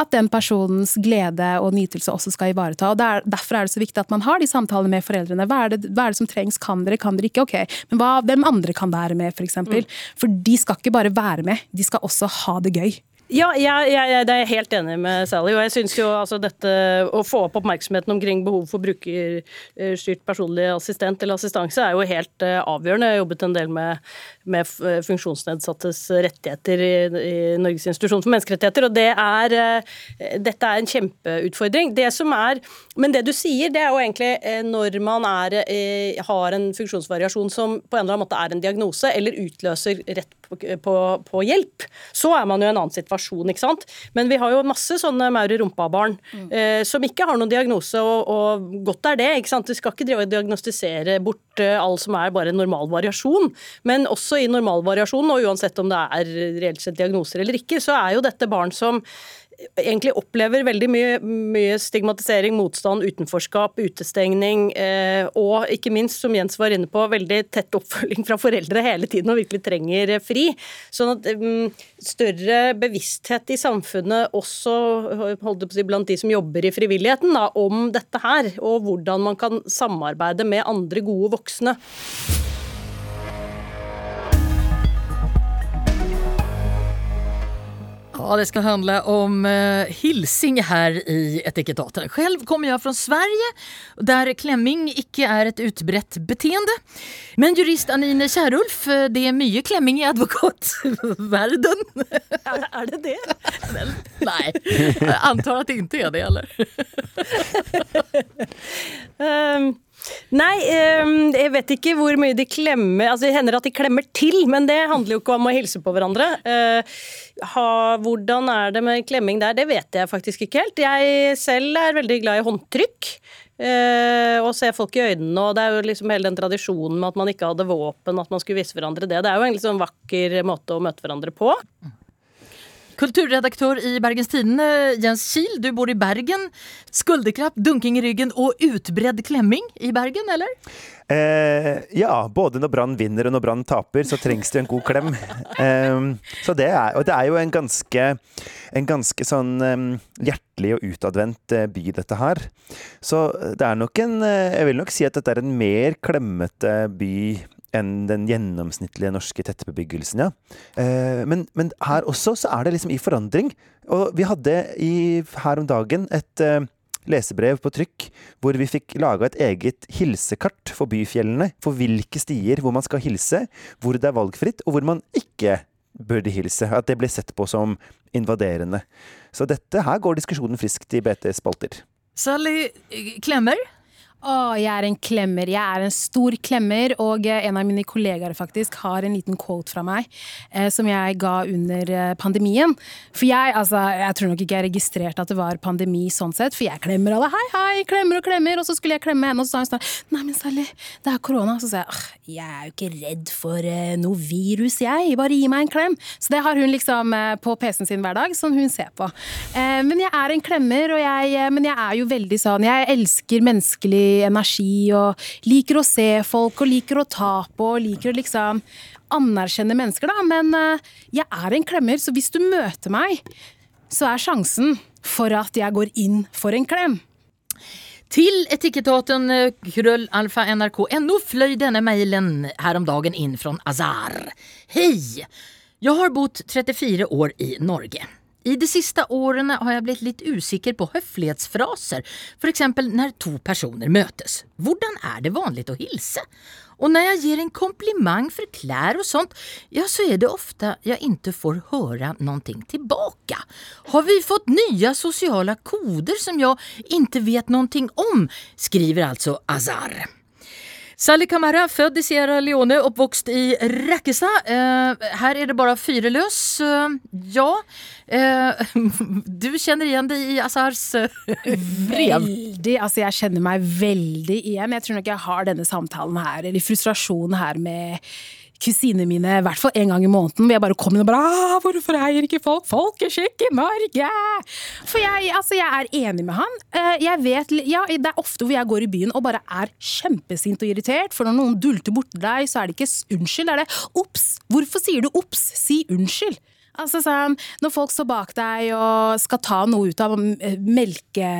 Speaker 4: at den personens glede og nytelse også skal ivareta. og der, Derfor er det så viktig at man har de samtalene med foreldrene. Hva er det, hva er det som trengs? Kan dere, kan dere ikke? Ok, men hva, hvem andre kan være med, f.eks.? For, mm. for de skal ikke bare være med, de skal også ha det gøy.
Speaker 6: Ja, jeg, jeg, det er jeg helt enig med Sally. Og jeg synes jo altså dette å få opp oppmerksomheten omkring behov for brukerstyrt personlig assistent eller assistanse er jo helt uh, avgjørende. Jeg har jobbet en del med, med funksjonsnedsattes rettigheter i, i, Norges institusjon for menneskerettigheter, og det er, uh, dette er en kjempeutfordring. Det som er, men det du sier, det er jo egentlig når man er, har en funksjonsvariasjon som på en eller annen måte er en diagnose eller utløser rett på, på, hjelp, så er man jo i en annen situasjon, ikke sant. Men vi har jo masse sånne maur i rumpa-barn mm. eh, som ikke har noen diagnose, og, og, godt er det. ikke sant? Vi skal ikke diagnostisere bort eh, all som er bare normal variasjon, men også i normal variasjon, og uansett om det er reelt sett diagnoser eller ikke, så er jo dette barn som egentlig opplever veldig mye, mye, stigmatisering, motstand, utenforskap, utestengning, eh, og ikke minst, som Jens var inne på, veldig tett oppfølging fra foreldre hele tiden og virkelig trenger fri. Sånn at um, større bevissthet i samfunnet, også si, blant de som jobber i frivilligheten, da, om dette her, og hvordan man kan samarbeide med andre gode voksne.
Speaker 3: Ja, det ska handla om eh, hilsing här i Etikettaten. Själv kommer jag från Sverige där klämming icke är ett utbrett beteende. Men jurist Anine Kjærulf, eh, det är mycket klämming i advokatvärlden.
Speaker 6: är det det?
Speaker 3: Nej, jag antar att det inte är det eller?
Speaker 6: um. Nei, ehm, jeg vet ikke hvor mye de klemmer Altså, Det hender at de klemmer til, men det handler jo ikke om å hilse på hverandre. Eh, hvordan er det med klemming der? Det vet jeg faktisk ikke helt. Jeg selv er veldig glad i håndtrykk. Eh, og se folk i øynene, og det er jo liksom hele den tradisjonen med at man ikke hadde våpen, at man skulle vise hverandre det. Det er jo en liksom sånn vakker måte å møte hverandre på.
Speaker 3: Kulturredaktør i Bergens Tidende, Jens Kiel, du bor i Bergen. Skulderklapp, dunking i ryggen og utbredd klemming i Bergen, eller?
Speaker 5: Eh, ja, både når Brann vinner og når Brann taper, så trengs det en god klem. Eh, så det er, og det er jo en ganske, en ganske sånn eh, hjertelig og utadvendt eh, by, dette her. Så det er nok en eh, Jeg vil nok si at dette er en mer klemmete by enn den gjennomsnittlige norske tettbebyggelsen, ja. Eh, men, men, her også så er det liksom i forandring. Og vi hadde i, her om dagen et eh, lesebrev på trykk hvor vi fikk laga et eget hilsekart for byfjellene. For hvilke stier hvor man skal hilse, hvor det er valgfritt, og hvor man ikke burde hilse. At det ble sett på som invaderende. Så dette her går diskusjonen friskt i BTs spalter.
Speaker 3: Sally Klemmer,
Speaker 4: å, jeg er en klemmer. Jeg er en stor klemmer, og eh, en av mine kollegaer faktisk har en liten quote fra meg eh, som jeg ga under eh, pandemien. For jeg, altså, jeg tror nok ikke jeg registrerte at det var pandemi sånn sett, for jeg klemmer alle. Hei, hei, klemmer og klemmer. Og så skulle jeg klemme henne, og så sa hun sånn Nei, men Sally, det er korona. Så sa jeg jeg er jo ikke redd for eh, noe virus, jeg. Bare gi meg en klem. Så det har hun liksom eh, på PC-en sin hver dag, som hun ser på. Uh, men jeg er en klemmer, og jeg, men jeg er jo veldig sånn Jeg elsker menneskelig energi og liker å se folk og liker å ta på og liker å liksom anerkjenne mennesker, da. Men uh, jeg er en klemmer, så hvis du møter meg, så er sjansen for at jeg går inn for en klem.
Speaker 3: Til etikettaten krøllalfa.nrk.no fløy denne mailen her om dagen inn fra Azar. Hei! Jeg har bodd 34 år i Norge. I de siste årene har jeg blitt litt usikker på høflighetsfraser, for eksempel når to personer møtes. Hvordan er det vanlig å hilse? Og når jeg gir en kompliment for klær og sånt, ja, så er det ofte jeg ikke får høre noe tilbake. Har vi fått nye sosiale koder som jeg ikke vet noe om? skriver altså Azar. Sally Camara, født i Sierra Leone, oppvokst i Rakkestad. Eh, her er det bare fyreløs. Eh, ja. Eh, du kjenner igjen det i Azars eh, brev?
Speaker 4: Veldig. Altså, jeg kjenner meg veldig igjen. Jeg tror nok jeg har denne samtalen her, eller frustrasjonen her med kusinene mine i hvert fall en gang i måneden. Hvor jeg bare kommer inn og bare 'Hvorfor eier ikke folk folkeskikk i Norge?' For jeg, altså, jeg er enig med han. Eh, jeg vet, ja, Det er ofte hvor jeg går i byen og bare er kjempesint og irritert. For når noen dulter borti deg, så er det ikke unnskyld, er det 'ops'. Hvorfor sier du 'ops'? Si unnskyld. Altså sånn, Når folk står bak deg og skal ta noe ut av eh, melke...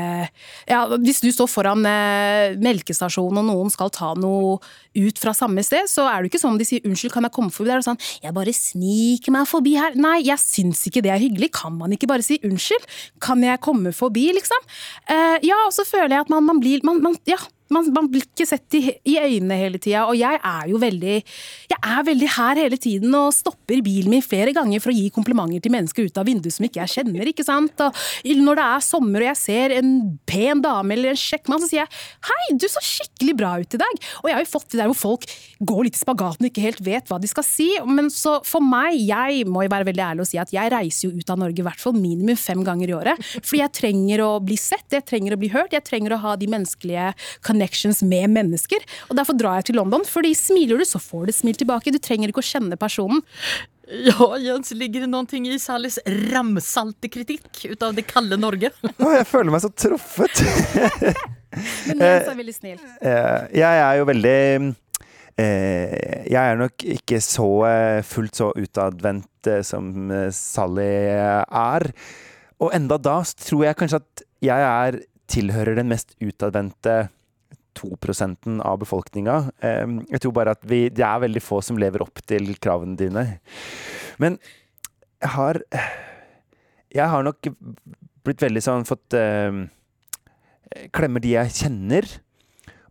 Speaker 4: Ja, Hvis du står foran eh, melkestasjonen og noen skal ta noe ut fra samme sted, så er det ikke sånn de sier 'unnskyld, kan jeg komme forbi?' Det er sånn 'jeg bare sniker meg forbi her'. Nei, jeg syns ikke det er hyggelig. Kan man ikke bare si 'unnskyld'? Kan jeg komme forbi, liksom? Uh, ja, og så føler jeg at man, man blir man, man, Ja man, man blir ikke sett i, i øynene hele tida, og jeg er jo veldig Jeg er veldig her hele tiden og stopper bilen min flere ganger for å gi komplimenter til mennesker ut av vinduet som ikke jeg kjenner, ikke sant. Og når det er sommer og jeg ser en pen dame eller en kjekk mann, så sier jeg hei, du så skikkelig bra ut i dag. Og jeg har jo fått det der hvor folk går litt i spagaten og ikke helt vet hva de skal si. Men så for meg, jeg må jo være veldig ærlig og si at jeg reiser jo ut av Norge i hvert fall minimum fem ganger i året. Fordi jeg trenger å bli sett, jeg trenger å bli hørt, jeg trenger å ha de menneskelige connections med mennesker. Og derfor drar jeg til London, fordi smiler du, så får du smil tilbake. Du trenger ikke å kjenne personen.
Speaker 3: Ja, Jens, ligger det noen ting i Salis ramsalte kritikk ut av det kalde Norge?
Speaker 5: Å, jeg føler meg så truffet.
Speaker 4: Men Jens er veldig snill.
Speaker 5: Eh, jeg er jo veldig eh, Jeg er nok ikke så eh, fullt så utadvendt som Sally er. Og enda da tror jeg kanskje at jeg er tilhører den mest utadvendte 2% av befolkninga. Jeg tror bare at vi, det er veldig få som lever opp til kravene dine. Men jeg har Jeg har nok blitt veldig sånn fått øh, Klemmer de jeg kjenner.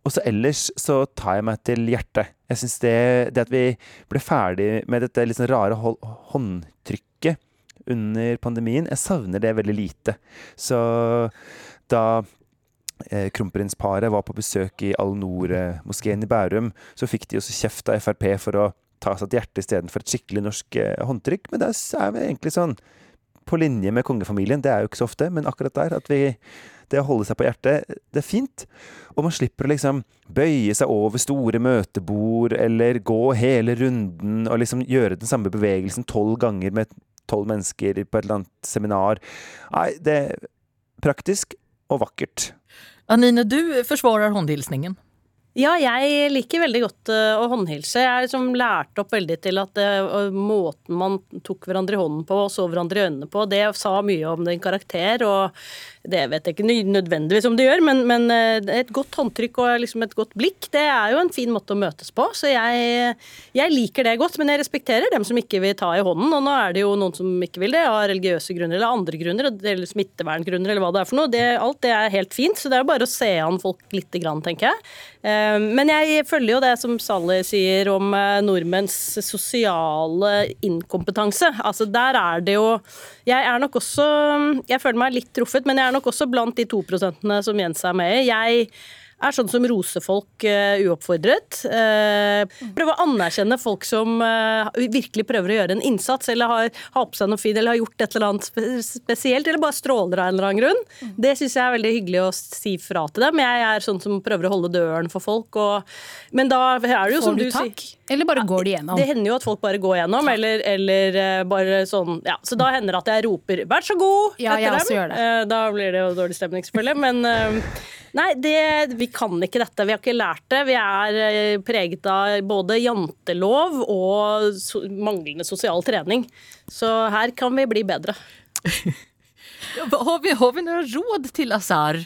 Speaker 5: Og så ellers så tar jeg meg til hjertet. Jeg syns det, det at vi ble ferdig med dette sånn rare håndtrykket under pandemien, jeg savner det veldig lite. Så da kronprinsparet var på besøk i Al-Noor-moskeen i Bærum, så fikk de også kjeft av Frp for å ta seg til hjertet istedenfor et skikkelig norsk eh, håndtrykk. Men der er vi egentlig sånn på linje med kongefamilien. Det er jo ikke så ofte, men akkurat der at vi det å holde seg på hjertet, det er fint. Og man slipper å liksom bøye seg over store møtebord, eller gå hele runden og liksom gjøre den samme bevegelsen tolv ganger med tolv mennesker på et eller annet seminar. Nei, det er praktisk og vakkert.
Speaker 3: Anine, du forsvarer håndhilsningen.
Speaker 6: Ja, jeg liker veldig godt eh, å håndhilse. Jeg er liksom lært opp veldig til at eh, måten man tok hverandre i hånden på og så hverandre i øynene på, det sa mye om din karakter, og det vet jeg ikke nødvendigvis om det gjør, men, men eh, et godt håndtrykk og liksom et godt blikk, det er jo en fin måte å møtes på. Så jeg, jeg liker det godt, men jeg respekterer dem som ikke vil ta i hånden. Og nå er det jo noen som ikke vil det, av religiøse grunner eller andre grunner, eller smitteverngrunner eller hva det er for noe. Det, alt det er helt fint, så det er jo bare å se an folk lite grann, tenker jeg. Eh, Men jeg følger jo det som Sally sier om eh, nordmenns sosiale inkompetanse. Altså der er det jo Jeg er nok også Jeg føler meg litt truffet, men jeg er nok også blant de to prosentene som Jens er med i. Jeg er sånn som roser folk uh, uoppfordret. Uh, prøver å anerkjenne folk som uh, virkelig prøver å gjøre en innsats, eller har, har på seg noe fint, eller har gjort et eller annet spe spesielt, eller bare stråler av en eller annen grunn. Det syns jeg er veldig hyggelig å si fra til dem. Jeg er sånn som prøver å holde døren for folk, og, men da er det jo
Speaker 4: Får
Speaker 6: som
Speaker 4: du
Speaker 6: du sier?
Speaker 4: Eller bare går de gjennom?
Speaker 6: det hender jo at folk bare går gjennom, eller, eller eh, bare sånn Ja, så da hender det at jeg roper 'vær så god'
Speaker 4: Ja,
Speaker 6: etter dem.
Speaker 4: gjør det.
Speaker 6: Eh, Da blir det jo dårlig stemning, selvfølgelig, men eh, Nei, det, vi kan ikke dette. Vi har ikke lært det. Vi er preget av både jantelov og manglende sosial trening. Så her kan vi bli bedre.
Speaker 3: Har vi, har vi noen råd til Azar?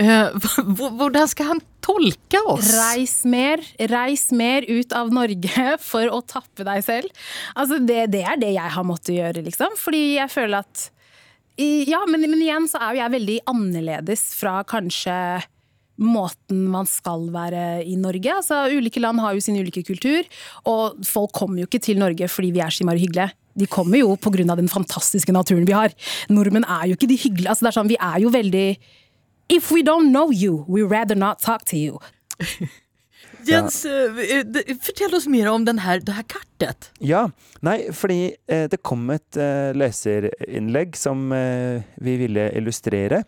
Speaker 3: Eh, hvordan skal han tolke oss?
Speaker 4: Reis mer. Reis mer ut av Norge for å tappe deg selv. Altså det, det er det jeg har måttet gjøre, liksom. Fordi jeg føler at Ja, men, men igjen så er jo jeg veldig annerledes fra kanskje måten man skal være i Norge. Altså, ulike land har jo sin ulike kultur, og folk kommer jo ikke til Norge fordi vi er så innmari hyggelige. De kommer jo pga. den fantastiske naturen vi har. Nordmenn er jo ikke de hyggelige. Altså, det er sånn, vi er jo veldig If we don't know you, we rather not talk to you.
Speaker 3: Jens, eh, fortell oss mer om den det her kartet.
Speaker 5: Ja. Nei, fordi eh, det kom et eh, leserinnlegg som eh, vi ville illustrere.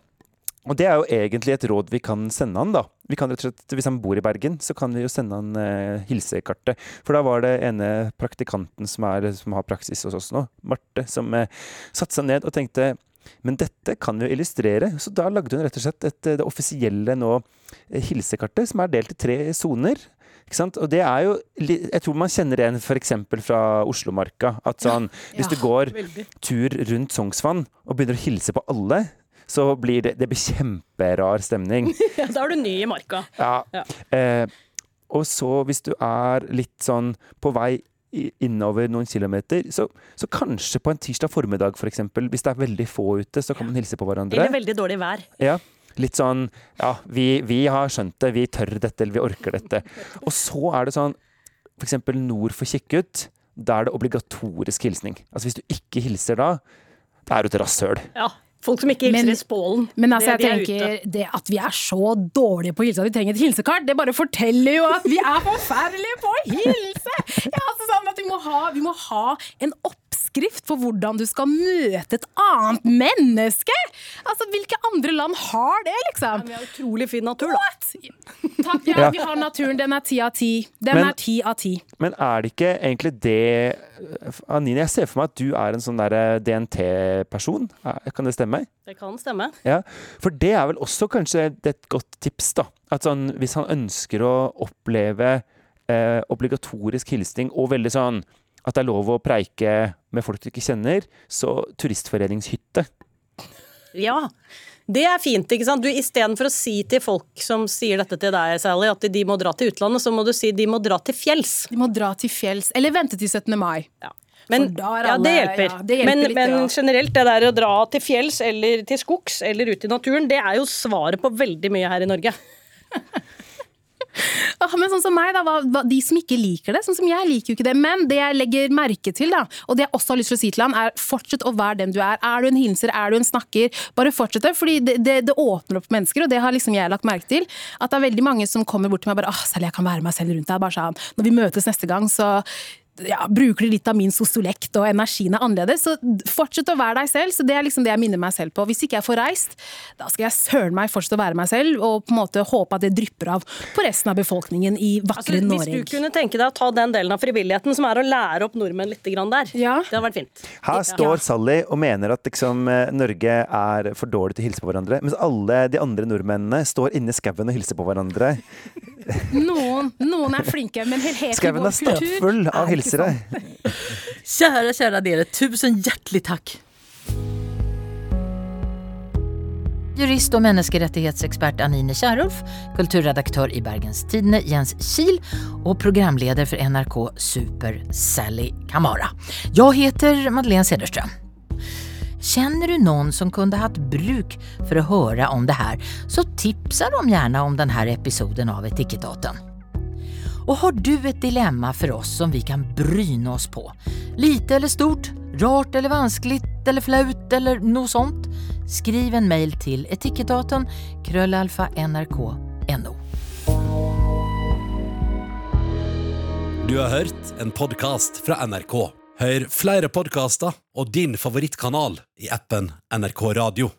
Speaker 5: Og det er jo egentlig et råd vi kan sende han, da. Vi kan rett og slett, Hvis han bor i Bergen, så kan vi jo sende han eh, hilsekartet. For da var det ene praktikanten som, er, som har praksis hos oss nå, Marte, som eh, satte seg ned og tenkte men dette kan vi jo illustrere. Så da lagde hun rett og slett et, det offisielle nå eh, hilsekartet, som er delt i tre soner. Og det er jo Jeg tror man kjenner igjen f.eks. fra Oslomarka. At sånn Hvis du går tur rundt Sognsvann og begynner å hilse på alle, så blir det, det blir kjemperar stemning.
Speaker 6: Ja, da er du ny i marka.
Speaker 5: Ja.
Speaker 6: Ja.
Speaker 5: Eh, og så hvis du er litt sånn på vei innover noen kilometer, så, så kanskje på en tirsdag formiddag f.eks., hvis det er veldig få ute, så kan man hilse på hverandre.
Speaker 6: Eller veldig dårlig vær.
Speaker 5: Ja. Litt sånn Ja, vi, vi har skjønt det, vi tør dette, eller vi orker dette. Og så er det sånn For eksempel nord for Kikkut, da er det obligatorisk hilsning. Altså hvis du ikke hilser da, da er du et rasshøl.
Speaker 6: Ja. Folk som ikke hilser i spålen.
Speaker 4: Men altså, jeg
Speaker 6: de er
Speaker 4: tenker, det at vi er så dårlige på å hilse at vi trenger et hilsekart, det bare forteller jo at vi er forferdelige på å hilse! Ja, altså sånn at vi må, ha, vi må ha en oppskrift for hvordan du skal møte et annet menneske! Altså, hvilke andre land har det, liksom?
Speaker 6: Ja, Vi har utrolig fin natur, da.
Speaker 4: What? Takk, ja, vi har naturen. Den er ti av ti. Den
Speaker 5: Men-
Speaker 4: er ti av ti.
Speaker 5: Men er det ikke egentlig det Anine, jeg ser for meg at du er en sånn derre DNT-person. Er- Kan det stemme?
Speaker 6: Det kan stemme.
Speaker 5: Ja, for det er vel også kanskje et godt tips, da. At sånn, hvis han ønsker å oppleve eh, obligatorisk hilsning og veldig sånn at det er lov å preike med folk du ikke kjenner, så turistforeningshytte.
Speaker 6: Ja. Det er fint, ikke sant. Du Istedenfor å si til folk som sier dette til deg, Sally, at de må dra til utlandet, så må du si de må dra til fjells.
Speaker 4: De må dra til fjells, eller vente til 17. mai.
Speaker 6: Ja. Men, ja, det hjelper.
Speaker 4: ja, det hjelper
Speaker 6: men,
Speaker 4: litt,
Speaker 6: men
Speaker 4: ja.
Speaker 6: generelt, det der å dra til fjells eller til skogs eller ut i naturen, det er jo svaret på veldig mye her i Norge.
Speaker 4: Ah, men sånn som meg, da, hva, hva, de som ikke liker det. Sånn som jeg liker jo ikke det. Men det jeg legger merke til, da, og det jeg også har lyst til å si til han, er fortsett å være den du er. Er du en hilser, er du en snakker, bare fortsett det. Fordi det, det, det åpner opp mennesker, og det har liksom jeg lagt merke til. At det er veldig mange som kommer bort til meg og bare ah, selv jeg kan være meg selv rundt deg. Bare sånn, når vi møtes neste gang, så ja, bruker de litt av min sosiolekt, og energien er annerledes. Så fortsett å være deg selv. Så det er liksom det jeg minner meg selv på. Hvis ikke jeg får reist, da skal jeg søren meg fortsette å være meg selv, og på en måte håpe at det drypper av på resten av befolkningen i vakre
Speaker 6: Altså, hvis du kunne tenke deg å ta den delen av frivilligheten som er å lære opp nordmenn litt grann der,
Speaker 4: Ja.
Speaker 6: det hadde vært fint.
Speaker 5: Her står Sally og mener at liksom, eh, Norge er for dårlig til å hilse på hverandre, mens alle de andre nordmennene står inne i skauen og hilser på hverandre.
Speaker 4: Noen, noen er flinke, men helt i
Speaker 5: Skauen
Speaker 4: vår
Speaker 5: er stappfull
Speaker 4: kultur
Speaker 5: av
Speaker 4: er ikke
Speaker 5: deg.
Speaker 4: kjære,
Speaker 3: kära dere, tusen hjertelig takk. Jurist og menneskerettighetsekspert Anine Kierulf, kulturredaktør i Bergens Tidende Jens Kiel og programleder for NRK Super Sally Kamara. Jeg heter Madeleine Cederström. Kjenner du noen som kunne hatt bruk for å høre om det her, så tipsa dem gjerne om denne episoden av Etikettaten. Och har du ett dilemma för oss som vi kan bryna oss på? Lite eller stort? Rart eller vanskligt eller flaut eller något sånt? Skriv en mail till etikettaten krøllalfa nrk.no.
Speaker 1: Du har hørt en podkast fra NRK. Hør flere podkaster og din favorittkanal i appen NRK Radio.